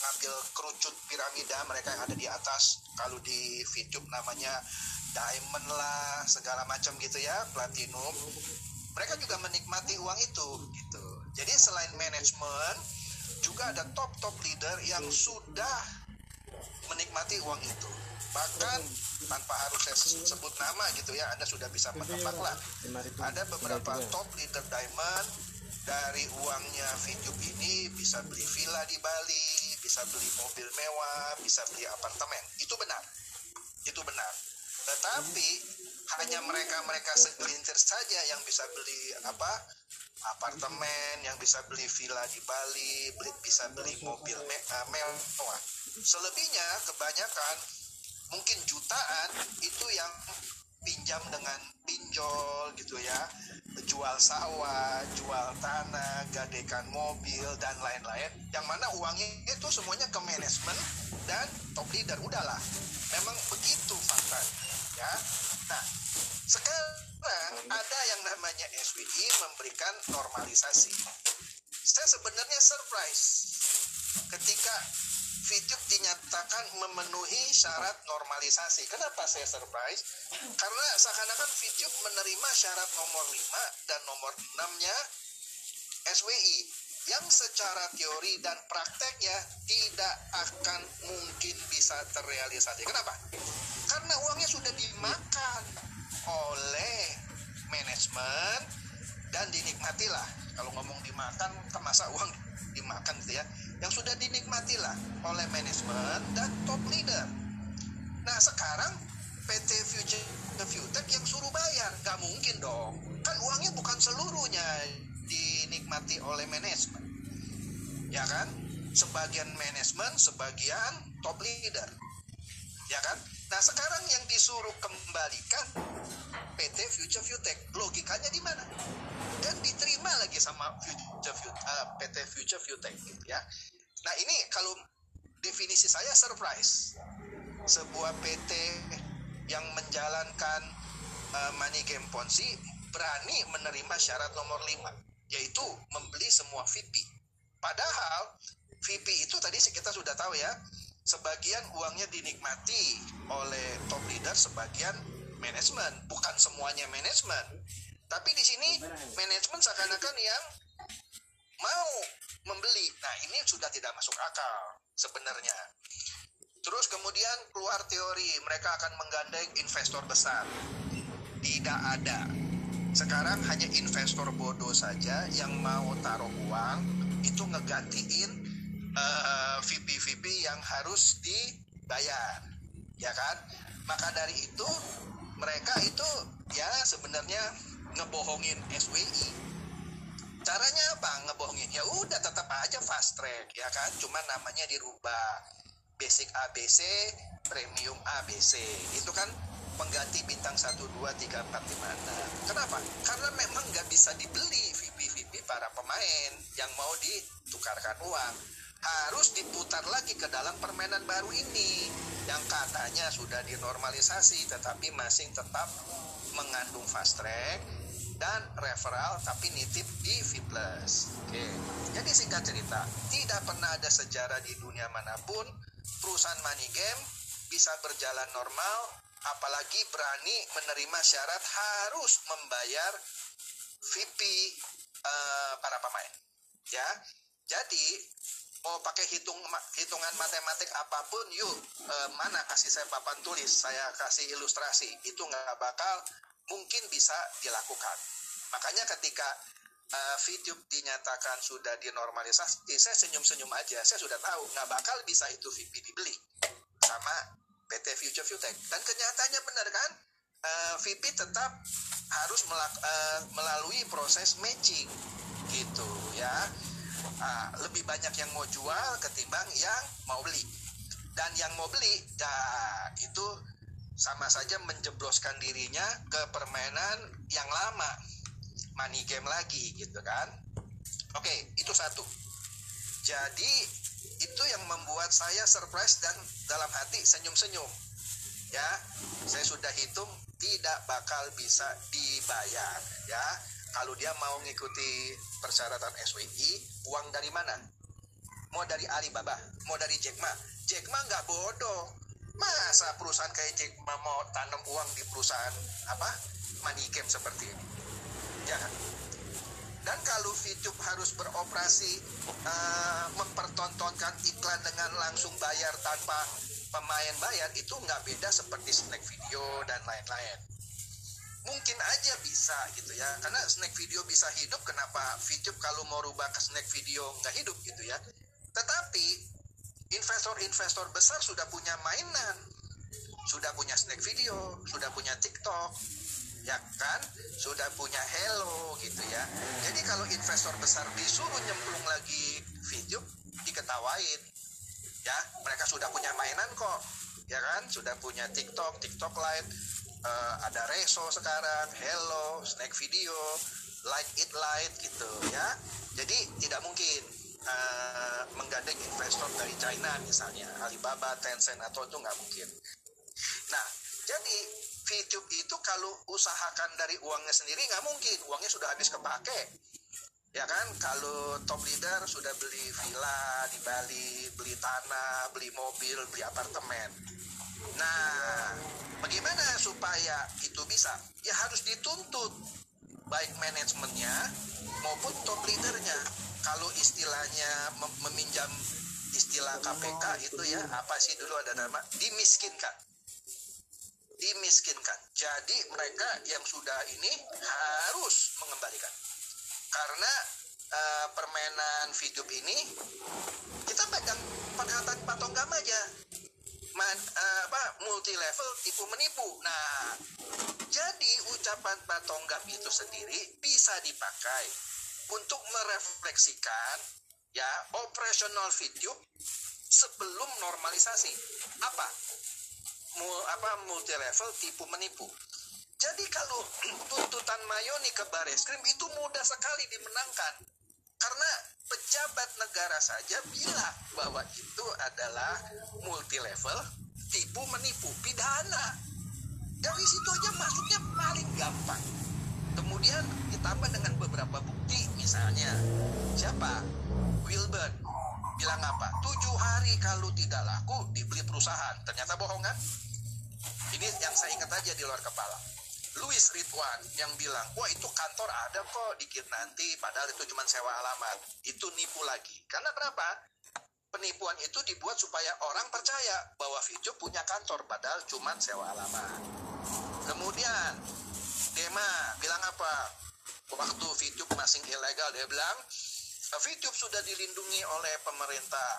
ngambil kerucut piramida mereka yang ada di atas kalau di YouTube namanya diamond lah segala macam gitu ya platinum mereka juga menikmati uang itu gitu. Jadi selain manajemen juga ada top-top leader yang sudah menikmati uang itu. Bahkan tanpa harus saya sebut nama gitu ya, Anda sudah bisa menebak lah. Ada beberapa top leader diamond dari uangnya video ini bisa beli villa di Bali, bisa beli mobil mewah, bisa beli apartemen. Itu benar. Itu benar. Tetapi hanya mereka-mereka segelintir saja yang bisa beli apa apartemen, yang bisa beli villa di Bali, beli, bisa beli mobil me- uh, mewah. Selebihnya kebanyakan mungkin jutaan itu yang pinjam dengan pinjol gitu ya, jual sawah, jual tanah, gadekan mobil dan lain-lain. Yang mana uangnya itu semuanya ke manajemen dan top leader udahlah. Memang begitu faktanya ya. Nah, sekarang ada yang namanya SWI memberikan normalisasi. Saya sebenarnya surprise ketika VTube dinyatakan memenuhi syarat normalisasi. Kenapa saya surprise? Karena seakan-akan VTube menerima syarat nomor 5 dan nomor 6-nya SWI yang secara teori dan prakteknya tidak akan mungkin bisa terrealisasi. Kenapa? Karena uangnya sudah dimakan oleh manajemen dan dinikmatilah. Kalau ngomong dimakan, kan masa uang dimakan gitu ya. Yang sudah dinikmatilah oleh manajemen dan top leader. Nah sekarang PT Future Futech yang suruh bayar, nggak mungkin dong. Kan uangnya bukan seluruhnya dinikmati oleh manajemen, ya kan? Sebagian manajemen, sebagian top leader, ya kan? Nah sekarang yang disuruh kembalikan PT Future Viewtech logikanya di mana? Dan diterima lagi sama Future View, uh, PT Future Viewtech gitu ya. Nah ini kalau definisi saya surprise sebuah PT yang menjalankan uh, money game ponzi berani menerima syarat nomor 5 yaitu membeli semua VP. Padahal VP itu tadi kita sudah tahu ya, sebagian uangnya dinikmati oleh top leader, sebagian manajemen, bukan semuanya manajemen. Tapi di sini manajemen seakan-akan yang mau membeli. Ini sudah tidak masuk akal sebenarnya. Terus kemudian keluar teori mereka akan menggandeng investor besar. Tidak ada sekarang hanya investor bodoh saja yang mau taruh uang itu ngegantiin uh, eh, VP-VP yang harus dibayar, ya kan? Maka dari itu mereka itu ya sebenarnya ngebohongin SWI. Caranya apa ngebohongin? Ya udah tetap aja fast track, ya kan? Cuma namanya dirubah. Basic ABC, premium ABC. Itu kan pengganti bintang 1, 2, 3, 4, 5, Kenapa? Karena memang nggak bisa dibeli VP-VP para pemain yang mau ditukarkan uang. Harus diputar lagi ke dalam permainan baru ini yang katanya sudah dinormalisasi tetapi masih tetap mengandung fast track dan referral tapi nitip di Fitles. Oke. Jadi singkat cerita, tidak pernah ada sejarah di dunia mana pun perusahaan money game bisa berjalan normal apalagi berani menerima syarat harus membayar VP uh, eh, para pemain. Ya, jadi mau pakai hitung hitungan matematik apa pun, yuk uh, mana kasih saya papan tulis, saya kasih ilustrasi, itu nggak bakal mungkin bisa dilakukan. Makanya ketika uh, video dinyatakan sudah dinormalisasi, saya senyum-senyum aja, saya sudah tahu nggak bakal bisa itu VP dibeli sama PT Future Viewtech. Dan kenyataannya benar kan? Uh, eh, VP tetap harus melak, uh, melalui proses matching gitu ya. Uh, lebih banyak yang mau jual ketimbang yang mau beli. Dan yang mau beli ya itu sama saja menjebloskan dirinya ke permainan yang lama money game lagi gitu kan? Oke itu satu. Jadi itu yang membuat saya surprise dan dalam hati senyum-senyum. Ya saya sudah hitung tidak bakal bisa dibayar ya. Kalau dia mau mengikuti persyaratan SWI uang dari mana? Mau dari Alibaba mau dari Jack Ma. Jack Ma nggak bodoh masa perusahaan kayak Jack Ma mau tanam uang di perusahaan apa money game seperti ini ya dan kalau VTube harus beroperasi uh, mempertontonkan iklan dengan langsung bayar tanpa pemain bayar itu nggak beda seperti snack video dan lain-lain. Mungkin aja bisa gitu ya, karena snack video bisa hidup, kenapa VTube kalau mau rubah ke snack video nggak hidup gitu ya. Tetapi investor-investor besar sudah punya mainan, sudah punya snack video, sudah punya TikTok, ya kan? Sudah punya hello gitu ya. Jadi kalau investor besar disuruh nyemplung lagi video diketawain ya. Mereka sudah punya mainan kok ya kan? Sudah punya TikTok TikTok Lite uh, ada Reso sekarang hello snack video like it light gitu ya. Jadi tidak mungkin uh, menggandeng investor dari China misalnya Alibaba Tencent atau itu nggak mungkin nah jadi VTube itu kalau usahakan dari uangnya sendiri nggak mungkin, uangnya sudah habis kepake. Ya kan, kalau top leader sudah beli villa di Bali, beli tanah, beli mobil, beli apartemen. Nah, bagaimana supaya itu bisa? Ya harus dituntut baik manajemennya maupun top leadernya. Kalau istilahnya meminjam istilah KPK itu ya apa sih dulu ada nama dimiskinkan dimiskinkan. Jadi mereka yang sudah ini harus mengembalikan. Karena uh, permainan hidup ini kita pegang perkataan patonggam aja. Man, uh, apa multi level tipu menipu. Nah, jadi ucapan patonggam itu sendiri bisa dipakai untuk merefleksikan ya operasional video sebelum normalisasi. Apa? mu- apa multi level tipu menipu. Jadi kalau tuntutan Mayoni ke Bareskrim itu mudah sekali dimenangkan. Karena pejabat negara saja bilang bahwa itu adalah multi level tipu menipu pidana. Dari situ aja masuknya paling gampang. Kemudian ditambah dengan beberapa bukti, misalnya siapa? Wilbert bilang apa? Tujuh hari kalau tidak laku dibeli perusahaan. Ternyata bohong kan? Ini yang saya ingat aja di luar kepala. Louis Ridwan yang bilang, wah itu kantor ada kok dikit nanti, padahal itu cuma sewa alamat. Itu nipu lagi. Karena kenapa? Penipuan itu dibuat supaya orang percaya bahwa Vijo punya kantor, padahal cuma sewa alamat. Kemudian, Dema bilang apa? Waktu VTube masih ilegal, dia bilang, VTube sudah dilindungi oleh pemerintah.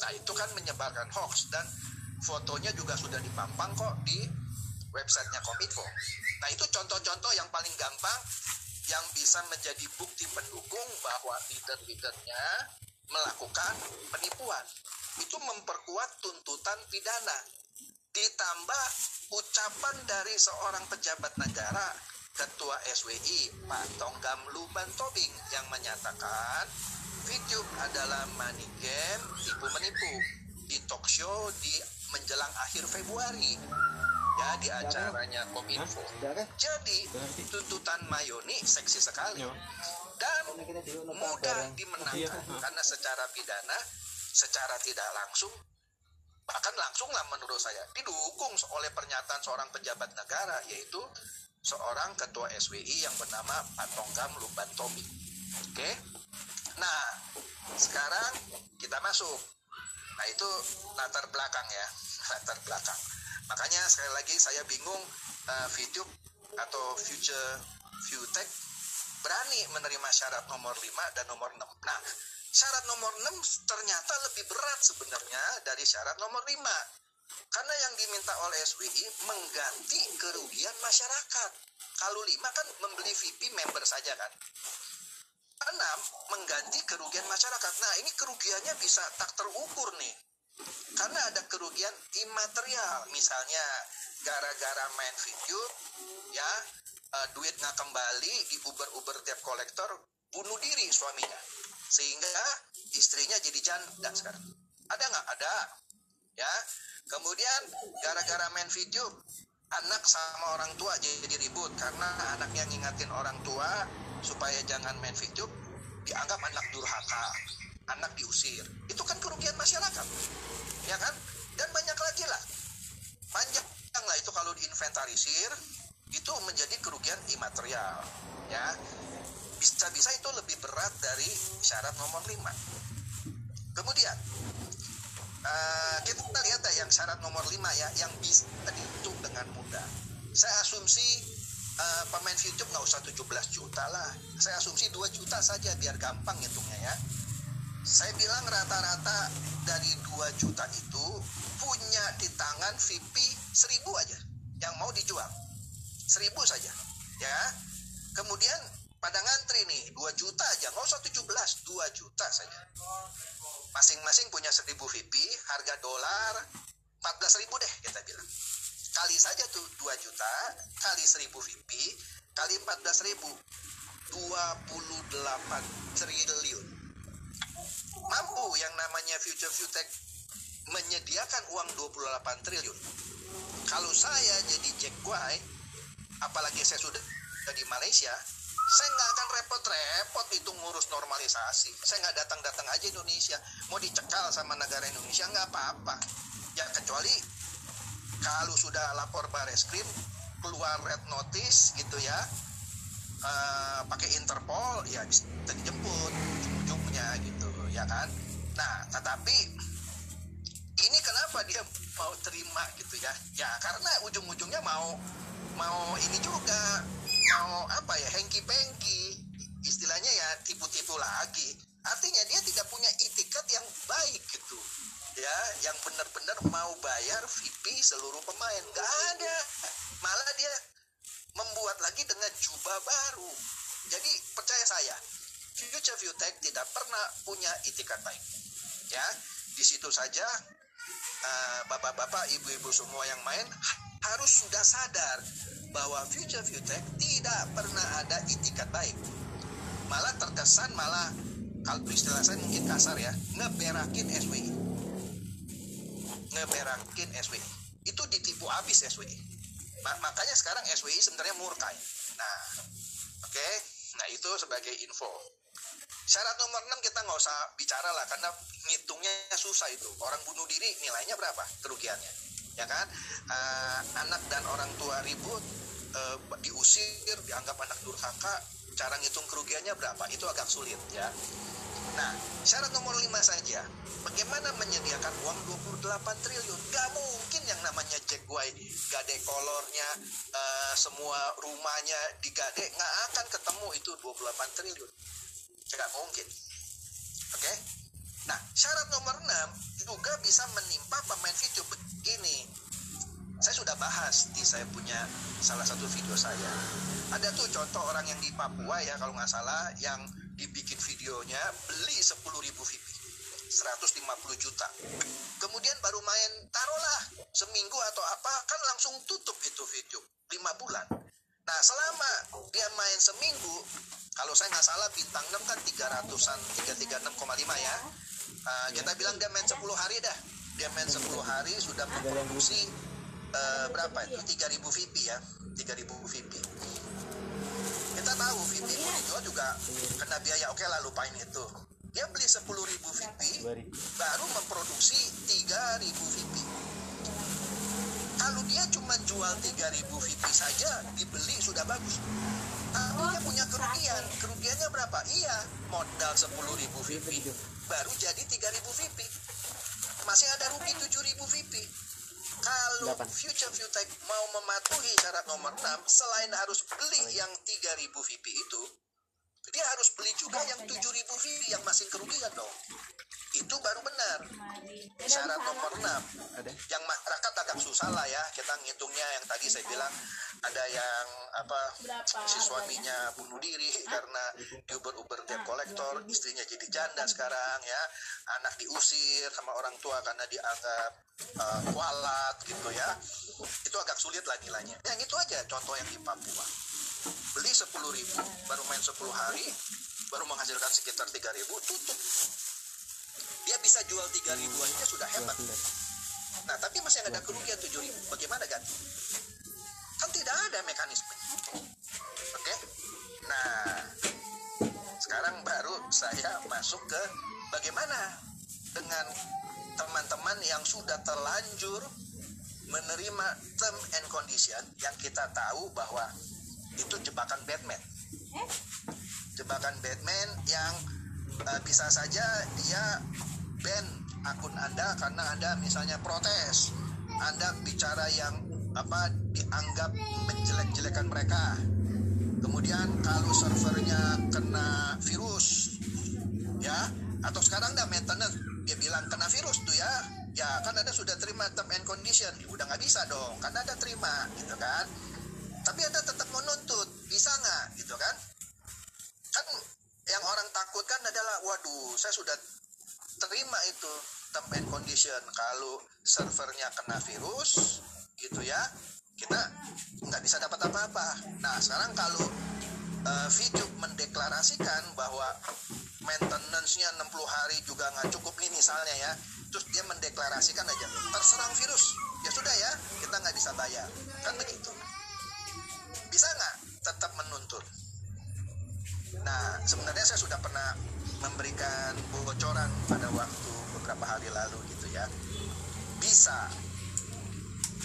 Nah, itu kan menyebarkan hoax dan fotonya juga sudah dipampang kok di websitenya Kominfo. Nah, itu contoh-contoh yang paling gampang yang bisa menjadi bukti pendukung bahwa leader-leadernya melakukan penipuan. Itu memperkuat tuntutan pidana. Ditambah ucapan dari seorang pejabat negara, Ketua SWI, Pak Tonggam Luban Tobing, yang menyatakan video adalah money game, tipu menipu. Di talk show di menjelang akhir Februari. Ya di acaranya Kominfo. Jadi tuntutan Mayoni seksi sekali. Dan mudah dimenangkan. Karena secara pidana, secara tidak langsung bahkan langsung lah menurut saya didukung oleh pernyataan seorang pejabat negara yaitu seorang ketua SWI yang bernama Pak Tonggam Luban Tomi. Oke. Nah, sekarang kita masuk. Nah, itu latar belakang ya, latar belakang. Makanya sekali lagi saya bingung uh, video atau future Viewtech berani menerima syarat nomor 5 dan nomor 6. Nah, syarat nomor 6 ternyata lebih berat sebenarnya dari syarat nomor 5. Karena yang diminta oleh SWI mengganti kerugian masyarakat. Kalau 5 kan membeli VIP member saja kan. 6 mengganti kerugian masyarakat. Nah, ini kerugiannya bisa tak terukur nih. Karena ada kerugian imaterial, misalnya gara-gara main video, ya uh, duit nggak kembali di Uber-Uber tiap kolektor, bunuh diri suaminya, sehingga istrinya jadi janda sekarang. Ada nggak? Ada, ya. Kemudian gara-gara main video, anak sama orang tua jadi ribut. Karena anaknya ngingatin orang tua supaya jangan main video, dianggap anak durhaka, anak diusir. Itu kan kerugian masyarakat ya kan? Dan banyak lagi lah. Panjang lah itu kalau diinventarisir itu menjadi kerugian imaterial ya. Bisa-bisa itu lebih berat dari syarat nomor 5 kemudian uh, kita lihat ya yang syarat nomor 5 ya yang bisa dihitung dengan mudah saya asumsi uh, pemain YouTube nggak usah 17 juta lah saya asumsi 2 juta saja biar gampang hitungnya ya saya bilang rata-rata dari 2 juta itu punya di tangan VIP 1000 aja yang mau dijual. 1000 saja. Ya. Kemudian pada ngantri nih 2 juta aja, nggak usah 17, 2 juta saja. Masing-masing punya 1000 VIP, harga dolar 14.000 deh kita bilang. Kali saja tuh 2 juta, kali 1000 VIP, kali 14.000, 28 triliun mampu yang namanya Future Futech menyediakan uang 28 triliun. Kalau saya jadi Jack White, apalagi saya sudah di Malaysia, saya nggak akan repot-repot itu ngurus normalisasi. Saya nggak datang-datang aja Indonesia. Mau dicekal sama negara Indonesia nggak apa-apa. Ya kecuali kalau sudah lapor bareskrim keluar red notice gitu ya, uh, pakai Interpol ya bisa dijemput ujung-ujungnya gitu ya kan nah tetapi ini kenapa dia mau terima gitu ya ya karena ujung-ujungnya mau mau ini juga mau apa ya hengki pengki istilahnya ya tipu-tipu lagi. Artinya dia tidak punya itikat yang baik gitu. Ya yang benar-benar mau bayar VIP seluruh pemain. Nggak ada. Malah dia membuat lagi dengan jubah baru. Jadi percaya saya Future Viewtech tidak pernah punya itikat baik. Ya, di situ saja uh, bapak-bapak, ibu-ibu semua yang main harus sudah sadar bahwa Future Tech tidak pernah ada itikat baik. Malah terkesan malah kalau istilah saya mungkin kasar ya, ngeberakin SWI. Ngeberakin SWI. Itu ditipu habis SWI. makanya sekarang SWI sebenarnya murkai. Nah, oke. Okay? Nah, itu sebagai info. Syarat nomor 6 kita nggak usah bicara lah karena ngitungnya susah itu. Orang bunuh diri nilainya berapa kerugiannya? Ya kan? Uh, anak dan orang tua ribut, uh, diusir, dianggap anak durhaka, cara ngitung kerugiannya berapa? Itu agak sulit ya. Nah, syarat nomor 5 saja. Bagaimana menyediakan uang 28 triliun? Gak mungkin yang namanya Jack White, gade kolornya, uh, semua rumahnya digade, nggak akan ketemu itu 28 triliun. Gak mungkin. Oke? Okay? Nah, syarat nomor 6 juga bisa menimpa pemain video begini. Saya sudah bahas di saya punya salah satu video saya. Ada tuh contoh orang yang di Papua ya kalau nggak salah yang dibikin videonya beli 10 ribu VIP 150 juta kemudian baru main taruhlah seminggu atau apa kan langsung tutup itu video 5 bulan nah selama dia main seminggu kalau saya nggak salah bintang 6 kan 300an 336,5 ya uh, kita bilang dia main 10 hari dah. Dia main 10 hari sudah memproduksi uh, berapa itu? 3000 VIP ya. 3000 VIP kita tahu VIP pun dijual juga kena biaya. Oke lah lupain itu. Dia beli 10 ribu VIP baru memproduksi 3 ribu VIP kalau dia cuma jual 3 ribu VIP saja dibeli sudah bagus tapi dia punya kerugian. kerugiannya berapa? Iya modal 10 ribu VIP baru jadi 3 ribu VIP masih ada rugi 7 ribu VIP kalau Future Tech mau mematuhi syarat nomor 6 selain harus beli yang 3000 VIP itu dia harus beli juga yang 7000 VIP yang masih kerugian dong. Itu baru benar. Syarat nomor 6 yang masyarakat agak susah lah ya kita ngitungnya yang tadi saya bilang ada yang apa si suaminya bunuh diri karena diuber-uber debt kolektor istrinya jadi janda sekarang ya. Anak diusir sama orang tua karena dianggap uh, kualat gitu ya. Itu agak sulit lah nilainya. Yang itu aja contoh yang di Papua beli 10 ribu baru main 10 hari baru menghasilkan sekitar 3 ribu tutup. Dia bisa jual 3 ribu aja sudah hebat. Nah tapi masih ada kerugian 7 ribu. Bagaimana kan kan tidak ada mekanisme. Oke? Okay? nah sekarang baru saya masuk ke bagaimana dengan teman-teman yang sudah terlanjur menerima term and condition yang kita tahu bahwa itu jebakan Batman. Jebakan Batman yang uh, bisa saja dia ban akun Anda karena Anda misalnya protes. Anda bicara yang apa dianggap menjelek-jelekan mereka. Kemudian kalau servernya kena virus ya atau sekarang dah maintenance dia bilang kena virus tuh ya ya kan anda sudah terima term and condition. Udah nggak bisa dong karena ada terima gitu kan tapi anda tetap menuntut bisa nggak? Gitu kan? Kan yang orang takutkan adalah waduh saya sudah terima itu term and condition. Kalau servernya kena virus gitu ya kita nggak bisa dapat apa-apa. Nah sekarang kalau uh, video mendeklarasikan bahwa maintenance-nya 60 hari juga nggak cukup nih misalnya ya terus dia mendeklarasikan aja terserang virus. Ya sudah ya kita nggak bisa bayar. Kan begitu bisa nggak tetap menuntut? Nah sebenarnya saya sudah pernah memberikan bocoran pada waktu beberapa hari lalu gitu ya. Bisa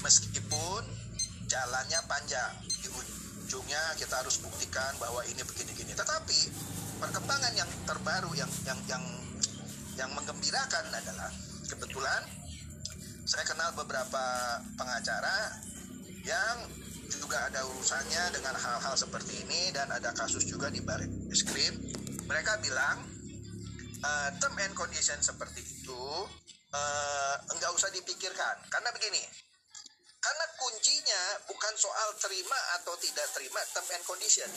meskipun jalannya panjang. Di ujungnya kita harus buktikan bahwa ini begini-gini. Tetapi perkembangan yang terbaru yang yang yang yang menggembirakan adalah kebetulan saya kenal beberapa pengacara yang juga ada urusannya dengan hal-hal seperti ini dan ada kasus juga di baris krim mereka bilang uh, term and condition seperti itu uh, enggak usah dipikirkan karena begini karena kuncinya bukan soal terima atau tidak terima term and condition.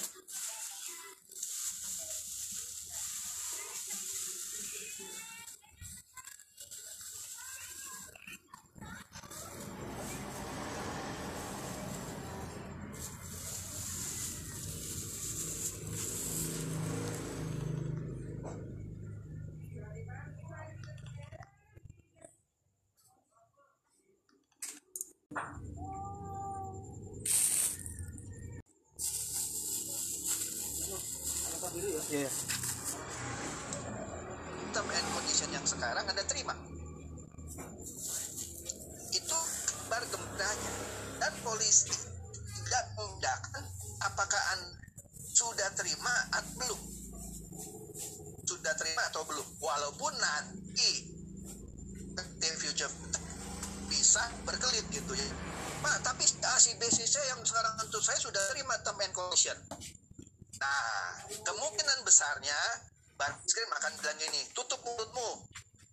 Baris krim akan bilang gini, tutup mulutmu.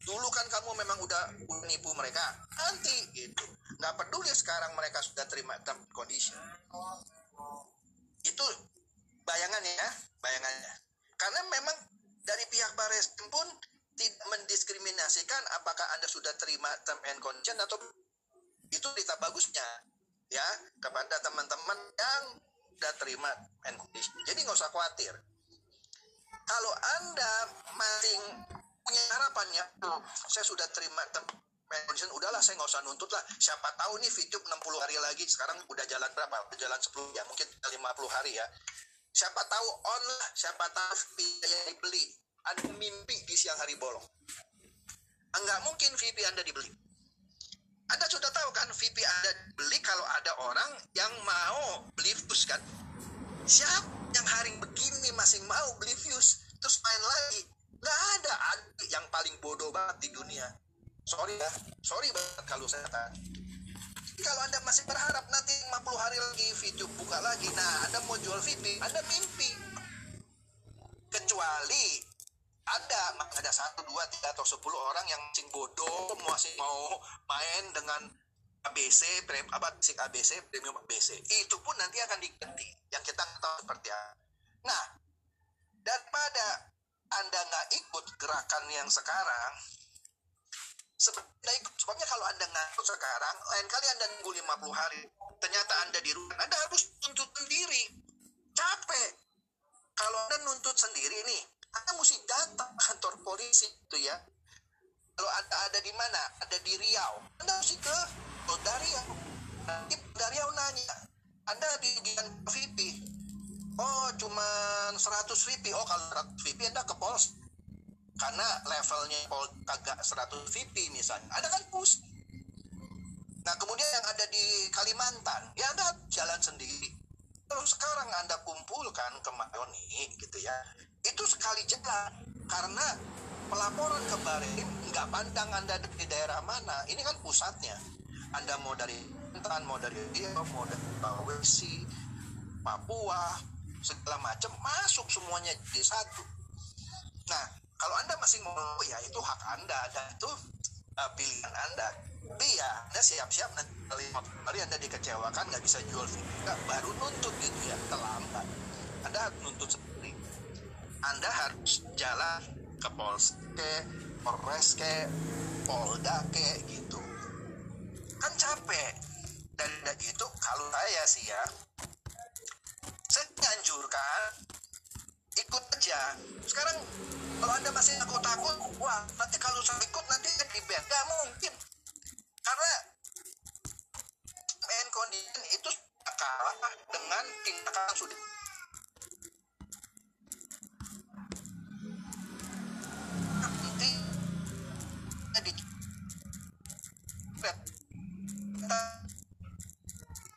Dulu kan kamu memang udah nipu mereka. Nanti gitu. Nggak peduli sekarang mereka sudah terima term condition. Itu bayangannya ya, bayangannya. Karena memang dari pihak baris krim pun tidak mendiskriminasikan apakah Anda sudah terima term and condition atau itu berita bagusnya ya kepada teman-teman yang sudah terima and condition. Jadi nggak usah khawatir. Kalau Anda masih punya harapannya, "Oh, saya sudah terima condition, udahlah saya nggak usah nuntut lah. Siapa tahu nih VTube 60 hari lagi, sekarang udah jalan berapa? Udah jalan 10 ya, mungkin 50 hari ya. Siapa tahu on lah, siapa tahu biaya dibeli. Ada mimpi di siang hari bolong. Enggak mungkin VP Anda dibeli. Anda sudah tahu kan VP Anda beli kalau ada orang yang mau beli views kan? Siapa yang hari begini masih mau beli views? Terus main lagi? Nggak ada Ada yang paling bodoh banget di dunia. Sorry ya, sorry banget kalau saya. Jadi Kalau Anda masih berharap nanti 50 hari lagi video buka lagi, nah Anda mau jual VP, Anda mimpi. Kecuali ada ada satu dua tiga atau sepuluh orang yang masih bodoh masih mau main dengan ABC prem apa basic ABC premium ABC itu pun nanti akan diganti yang kita tahu seperti apa nah daripada anda nggak ikut gerakan yang sekarang sebenarnya ikut sebabnya kalau anda nggak ikut sekarang lain kali anda nunggu 50 hari ternyata anda di rumah anda harus tuntut sendiri capek kalau anda nuntut sendiri nih anda mesti datang kantor polisi itu ya. Kalau Anda ada di mana? Ada di Riau. Anda mesti ke Riau. Nanti Polda Riau nanya, Anda di bagian VP. Oh, cuma 100 VP. Oh, kalau 100 VP Anda ke Pols. Karena levelnya Pol kagak 100 VP misalnya. Ada kan pus. Nah, kemudian yang ada di Kalimantan, ya Anda jalan sendiri. Kalau sekarang Anda kumpulkan ke Mayoni gitu ya, itu sekali jalan karena pelaporan ke Barim nggak pandang Anda di daerah mana. Ini kan pusatnya. Anda mau dari Kalimantan, mau dari Riau, mau dari Sulawesi, Papua, segala macam masuk semuanya jadi satu. Nah, kalau Anda masih mau ya itu hak Anda dan itu uh, pilihan Anda. Tapi ya Anda siap-siap nanti kali Anda dikecewakan nggak bisa jual nggak baru nuntut gitu ya terlambat. Anda harus nuntut sendiri. Anda harus jalan ke Pols ke Polres ke Polda ke gitu. Kan capek. Dan dan itu kalau saya sih ya saya menganjurkan ikut aja. Sekarang kalau anda masih takut-takut, wah nanti kalau saya ikut nanti di band nggak mungkin. Karena main condition itu kalah dengan tindakan sudah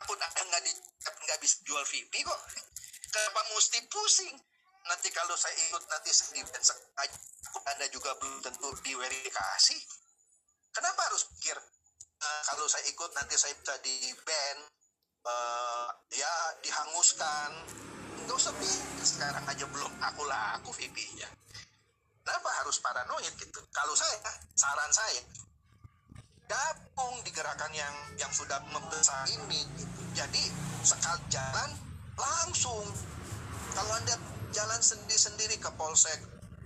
pun anda nggak di nggak bisa jual VP kok. Kenapa mesti pusing? Nanti kalau saya ikut nanti ban sengaja anda juga belum tentu diverifikasi. Kenapa harus pikir eh, kalau saya ikut nanti saya bisa di ban eh, ya dihanguskan. Nggak usah pikir sekarang aja belum aku laku VP nya kenapa harus paranoid gitu? Kalau saya saran saya gabung di gerakan yang yang sudah membesar ini. Jadi sekali jalan langsung. Kalau anda jalan sendiri-sendiri ke Polsek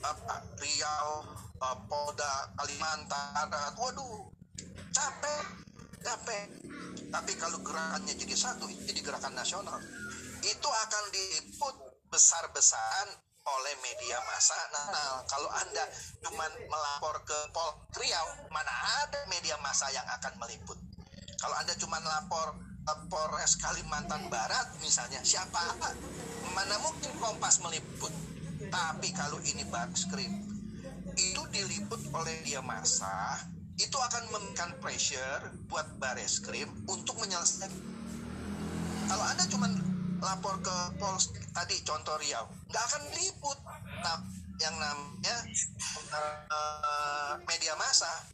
apa, Riau eh, Polda Kalimantan waduh capek capek. Tapi kalau gerakannya jadi satu jadi gerakan nasional itu akan diliput besar-besaran oleh media massa. Nah, kalau Anda cuma melapor ke Pol Riau, mana ada media massa yang akan meliput? Kalau Anda cuma lapor ke Polres Kalimantan Barat misalnya, siapa? Mana mungkin Kompas meliput? Tapi kalau ini backstream itu diliput oleh dia masa itu akan memberikan pressure buat bareskrim untuk menyelesaikan kalau anda cuma lapor ke Pols tadi contoh Riau. Nggak akan liput nah, yang namanya uh, media massa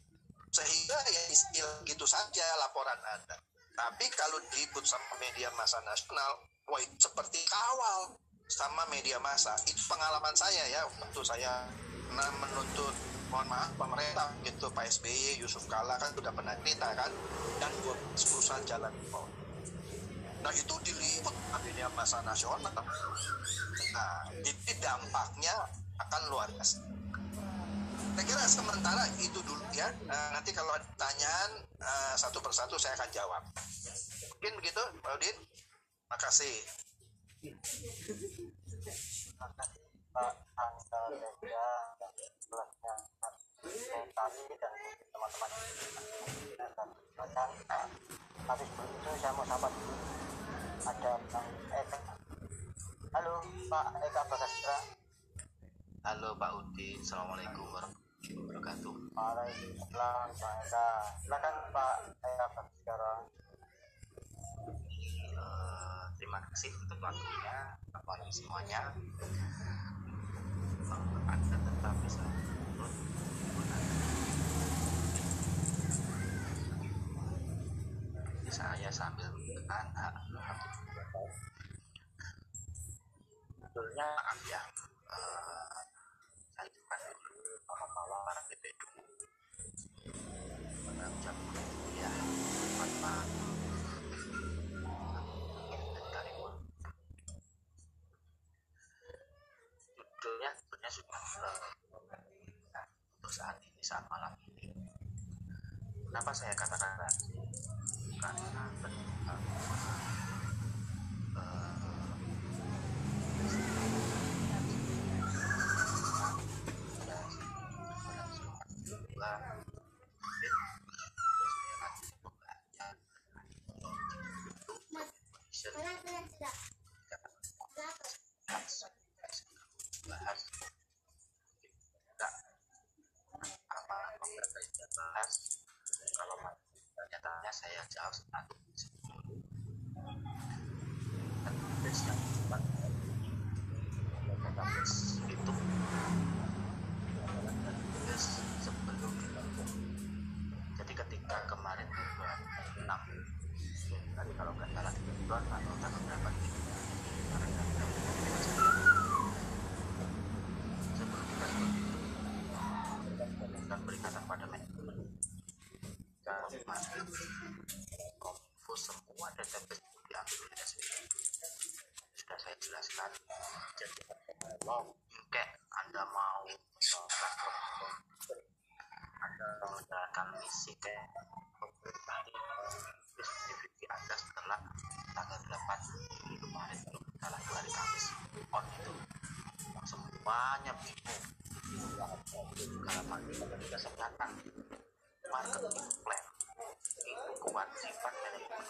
sehingga ya istilah gitu saja laporan anda. Tapi kalau diliput sama media massa nasional wah itu seperti kawal sama media massa. Itu pengalaman saya ya waktu saya pernah menuntut mohon maaf pemerintah gitu Pak SBY Yusuf Kala kan sudah pernah cerita kan dan dua perusahaan jalan tol nah itu diliput media masa nasional. Nah jadi dampaknya akan luar biasa. Saya kira sementara itu dulu ya. Nah, nanti kalau ada pertanyaan uh, satu persatu saya akan jawab. Mungkin begitu Pak Udin? Makasih Pak Angga Denda dan setelahnya kami dan teman-teman dan tapi sebelum itu saya mau sapa dulu ada Bang Eka halo Pak Eka Bagastra Halo Pak Udin, Assalamualaikum warahmatullahi wabarakatuh. Waalaikumsalam Pak Eka silakan Pak Eka Bagastra Uh, terima kasih untuk waktunya, Bapak semuanya. Tetap bisa menurut saya sambil menekan hak sebetulnya maaf ya uh, saya orang BPD mengucap ya manfaat dari judulnya sebenarnya sudah uh, untuk saat ini saat malam ini kenapa saya katakan karena uh, bahas pernyataannya saya jawab satu terus yang keempat terus itu terus sebelum jadi ketika kemarin bulan enam tadi kalau nggak salah bulan atau tanggal berapa gitu sebelum kita seperti itu dan peringatan pada manajemen kalau kemarin kominfo semua data itu diambil oleh SBY sudah saya jelaskan jadi kalau kayak anda mau platform anda menjalankan misi kayak tadi distribusi anda setelah tanggal 8 Juli kemarin kalau salah hari Kamis on itu semuanya bingung segala macam kesempatan marketing plan itu kewajiban manajemen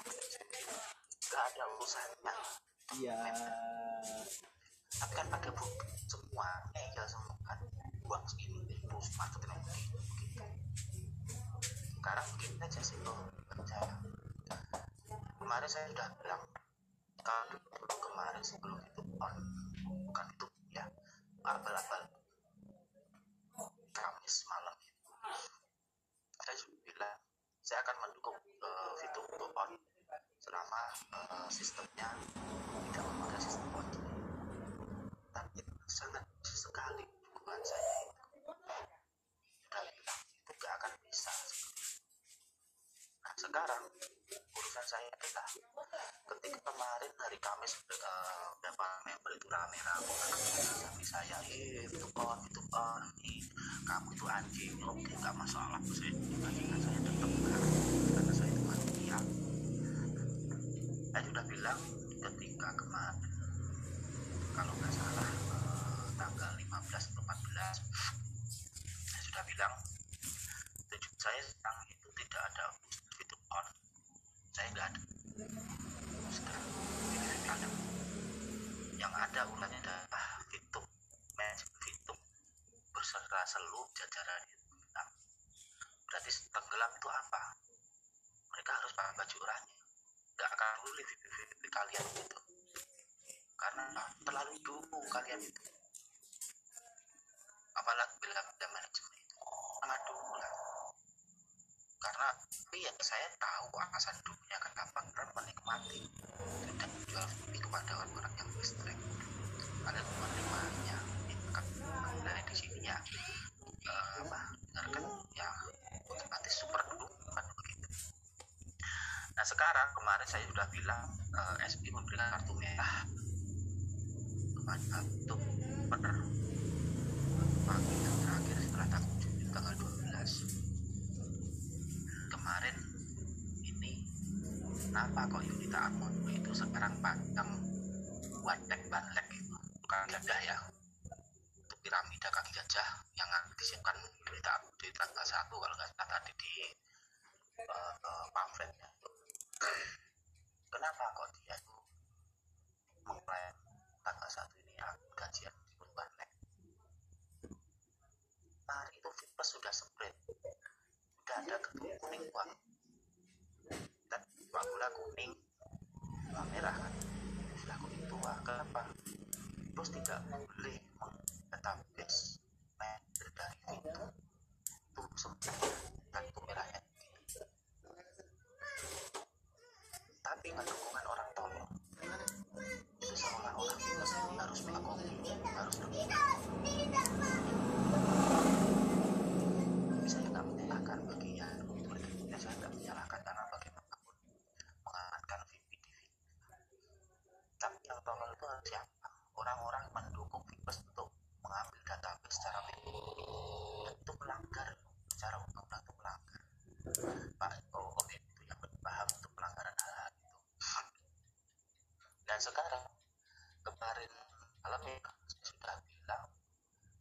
gak ada urusannya Iya. tapi kan pakai buku semua legal semua kan uang segini terus marketing begini begitu sekarang begini aja sih loh percaya kemarin saya sudah bilang kalau dulu kemarin sebelum itu on bukan itu ya abal-abal Kamis malam itu saya juga bilang saya akan mendukung uh, fitur untuk on selama uh, sistemnya tidak memakai sistem on tapi sangat sekali dukungan saya itu sudah bilang itu gak akan bisa nah sekarang urusan saya adalah ketika kemarin hari Kamis uh, beberapa member itu rame-rame tapi saya eh itu on itu on ini kamu itu anjing. Oke nggak masalah saya dengan saya tetap karena saya itu manusia saya sudah bilang ketika kemarin kalau nggak salah eh, tanggal 15 atau 14 saya sudah bilang tujuh saya sekarang itu tidak ada fitur on saya nggak ada sekarang ini ada yang ada ulannya adalah fitur match seluruh jajaran itu bilang, berarti tenggelam itu apa mereka harus pakai baju oranye nggak akan peduli video kalian itu karena terlalu itu apalagi bila ada manajemen itu? Sangat dulu lah. Karena iya saya tahu alasan dulunya kenapa karena menikmati tidak menjual TV kepada orang-orang yang ekstrem ada menerimanya dari di sini ya. Eh, apa kan? Ya otomatis super dulu kan? Begitu nah sekarang kemarin saya sudah bilang eh, SB memberikan kartu merah kepada untuk per pagi yang terakhir setelah 7 tanggal 12 kemarin ini kenapa kok Yunita Armono itu sekarang pandang wadek banlek itu. Bukan gajah ya. Untuk piramida kaki gajah yang disiapkan Yunita Armono di tanggal 1 kalau nggak salah tadi di uh, pamfletnya. Kenapa kok dia itu mengklaim tanggal 1 ini gajian meskipun banlek hari itu Fitbus sudah spread sudah ada ketum kuning uang dan uang gula kuning. Uang merah kan? Sudah kuning tua kenapa bos tidak boleh database manager dari itu. Itu sebenarnya kartu merahnya. Tapi dengan dukungan orang tolong itu seolah-olah ini harus melakukan harus dukung tapi saya nggak menyalahkan bagian ya saya nggak menyalahkan karena bagaimanapun mengamankan VIP di VIP tapi yang tolong itu siapa orang-orang yang mendukung Vipers untuk mengambil database secara VIP itu melanggar secara undang-undang itu melanggar Pak oh, oh itu yang paham untuk pelanggaran hal itu dan sekarang kemarin malam ya sudah bilang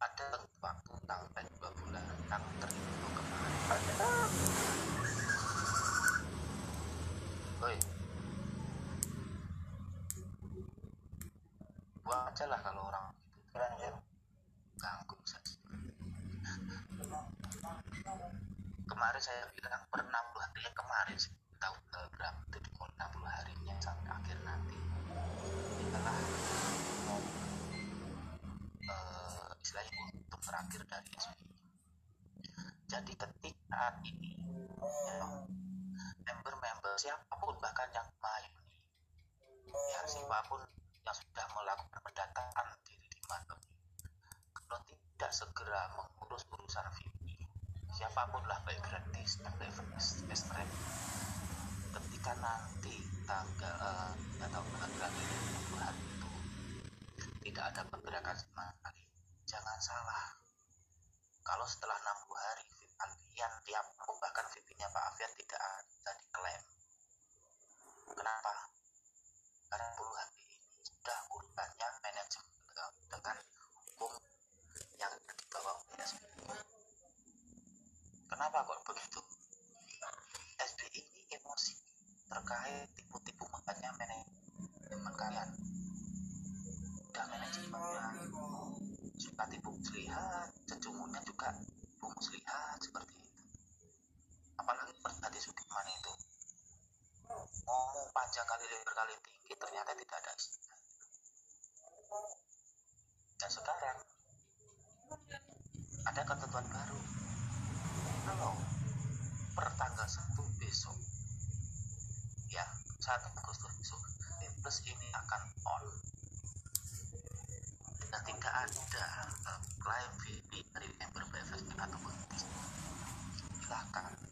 ada waktu tanggal dua bulan tanggal terhitung kemarin. Ada Oi buang aja lah kalau orang itu keren ya ganggu saja kemarin saya bilang per 60 hari yang kemarin sih tahu eh, berapa itu di 60 harinya sampai akhir nanti itulah mau eh, istilahnya untuk terakhir dari SBY. Jadi ketika ini. Member-member siapa pun bahkan yang mayuni ya siapa pun yang sudah melakukan pendataan diri di Mandem kalau tidak segera mengurus urusan VIP siapa pun lah baik gratis dan extreme ketika nanti tanggal eh, atau tanggal ini itu tidak ada pergerakan sama sekali. Jangan salah. Kalau setelah 60 hari Kalian tiap bahkan VIP-nya Pak Afian tidak bisa diklaim. Kenapa? Karena puluhan hari ini sudah urutannya manajemen dengan hukum yang ada di bawah SBI kenapa kok begitu? SBI ini emosi terkait panjang kali lebar kali tinggi ternyata tidak ada dan sekarang ada ketentuan baru. Kalau per tanggal 1 besok ya 1 Agustus besok plus ini akan on. Dan tidak ada klaim VIP dari member BFSP ataupun silahkan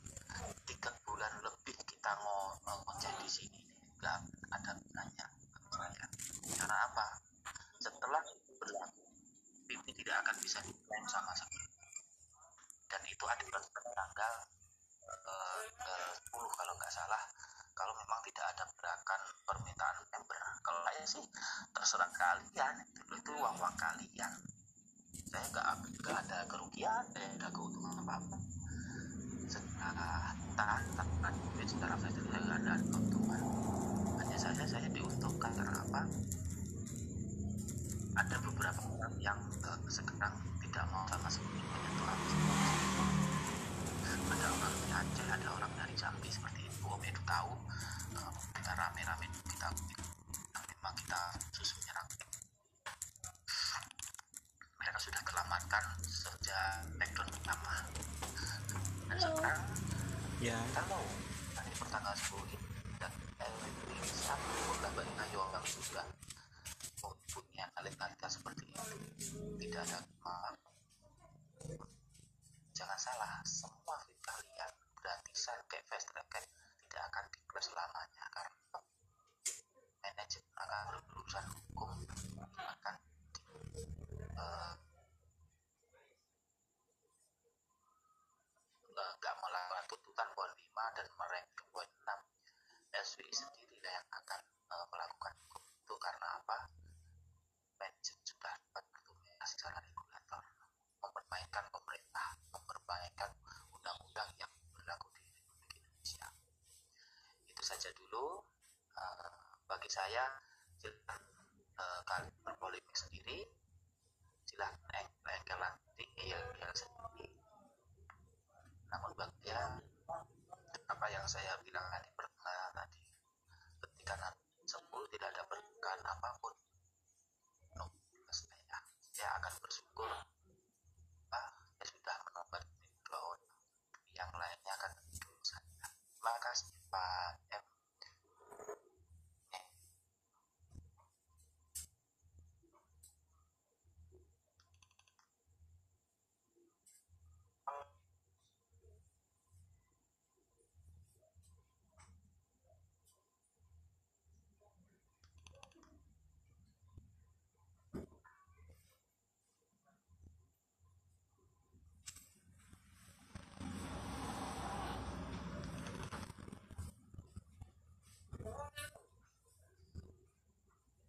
secara tahan secara fasilitas saya nggak ada keuntungan hanya saja saya diuntungkan karena apa? Ada beberapa orang yang uh, sekarang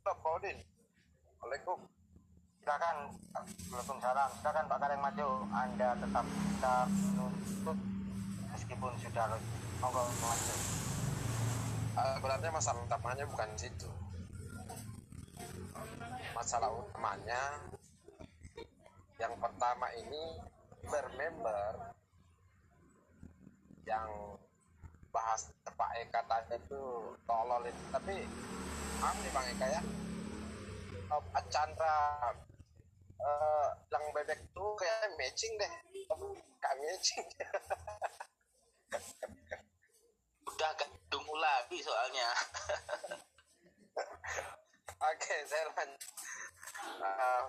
Pak Paudin. Waalaikum. silakan Waalaikumsalam silakan Pak Kareng maju Anda tetap bisa menuntut meskipun sudah monggo maju Sebenarnya masalah utamanya bukan situ. Masalah utamanya yang pertama ini bermember yang bahas Pak Eka tadi itu tolol itu. Tapi maaf nih Bang Eka ya. Eh, Pak Chandra eh, yang bebek tuh kayak matching deh. Kayak matching. Udah gandum lagi soalnya. Oke, saya lanjut. Uh,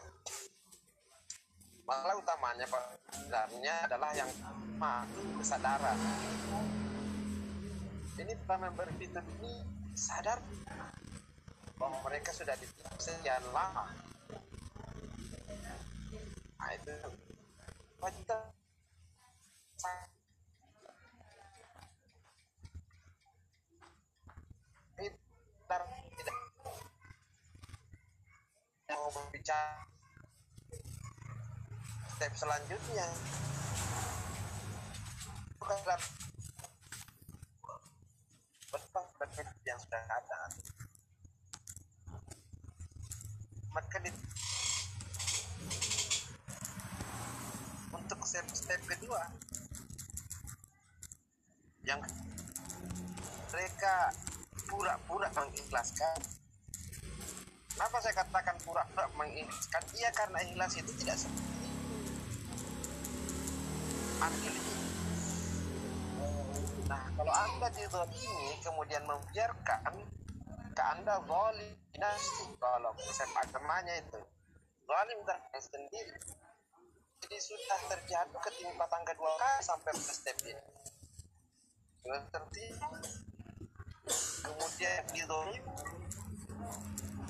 masalah utamanya Pak sebenarnya adalah yang kesadaran. Ini para member fitur ini sadar bahwa mereka sudah ditutup sekian lama. Nah itu. Tidak? Mau berbicara step selanjutnya. Bukan dalam betul benefit yang sudah ada maka di, untuk step step kedua yang mereka pura-pura mengikhlaskan Kenapa saya katakan pura-pura mengikhlaskan? Iya karena ikhlas itu tidak seperti. Nah, kalau Anda di ini kemudian membiarkan ke Anda zalim dinasti kalau sepak temanya itu zalim terkait sendiri. Jadi sudah terjatuh ketimpa tangga dua kali sampai ke step ini. Sudah. Kemudian dizolim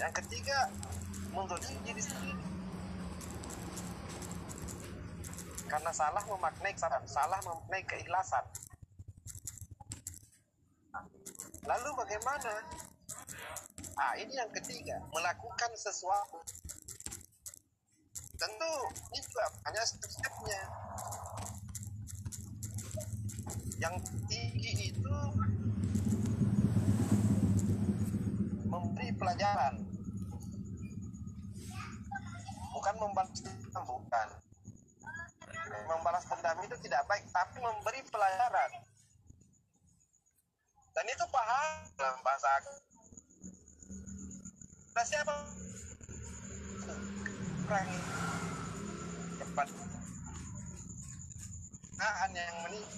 yang ketiga mendolimi diri sendiri karena salah memaknai kesabaran salah memaknai keikhlasan. Lalu bagaimana? Ah ini yang ketiga melakukan sesuatu. Tentu ini juga hanya step-stepnya. Yang tinggi itu memberi pelajaran. Bukan membalas dendam bukan. Membalas dendam itu tidak baik tapi memberi pelajaran. Dan itu paham dalam bahasa nah siapa? Perang cepat. Nah yang meninggal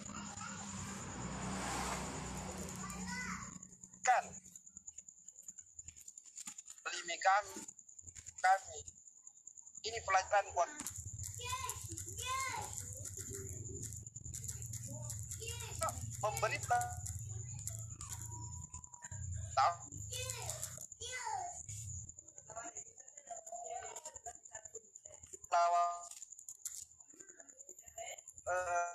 kan kami. Kami. Ini pelajaran buat memberi tahu lawan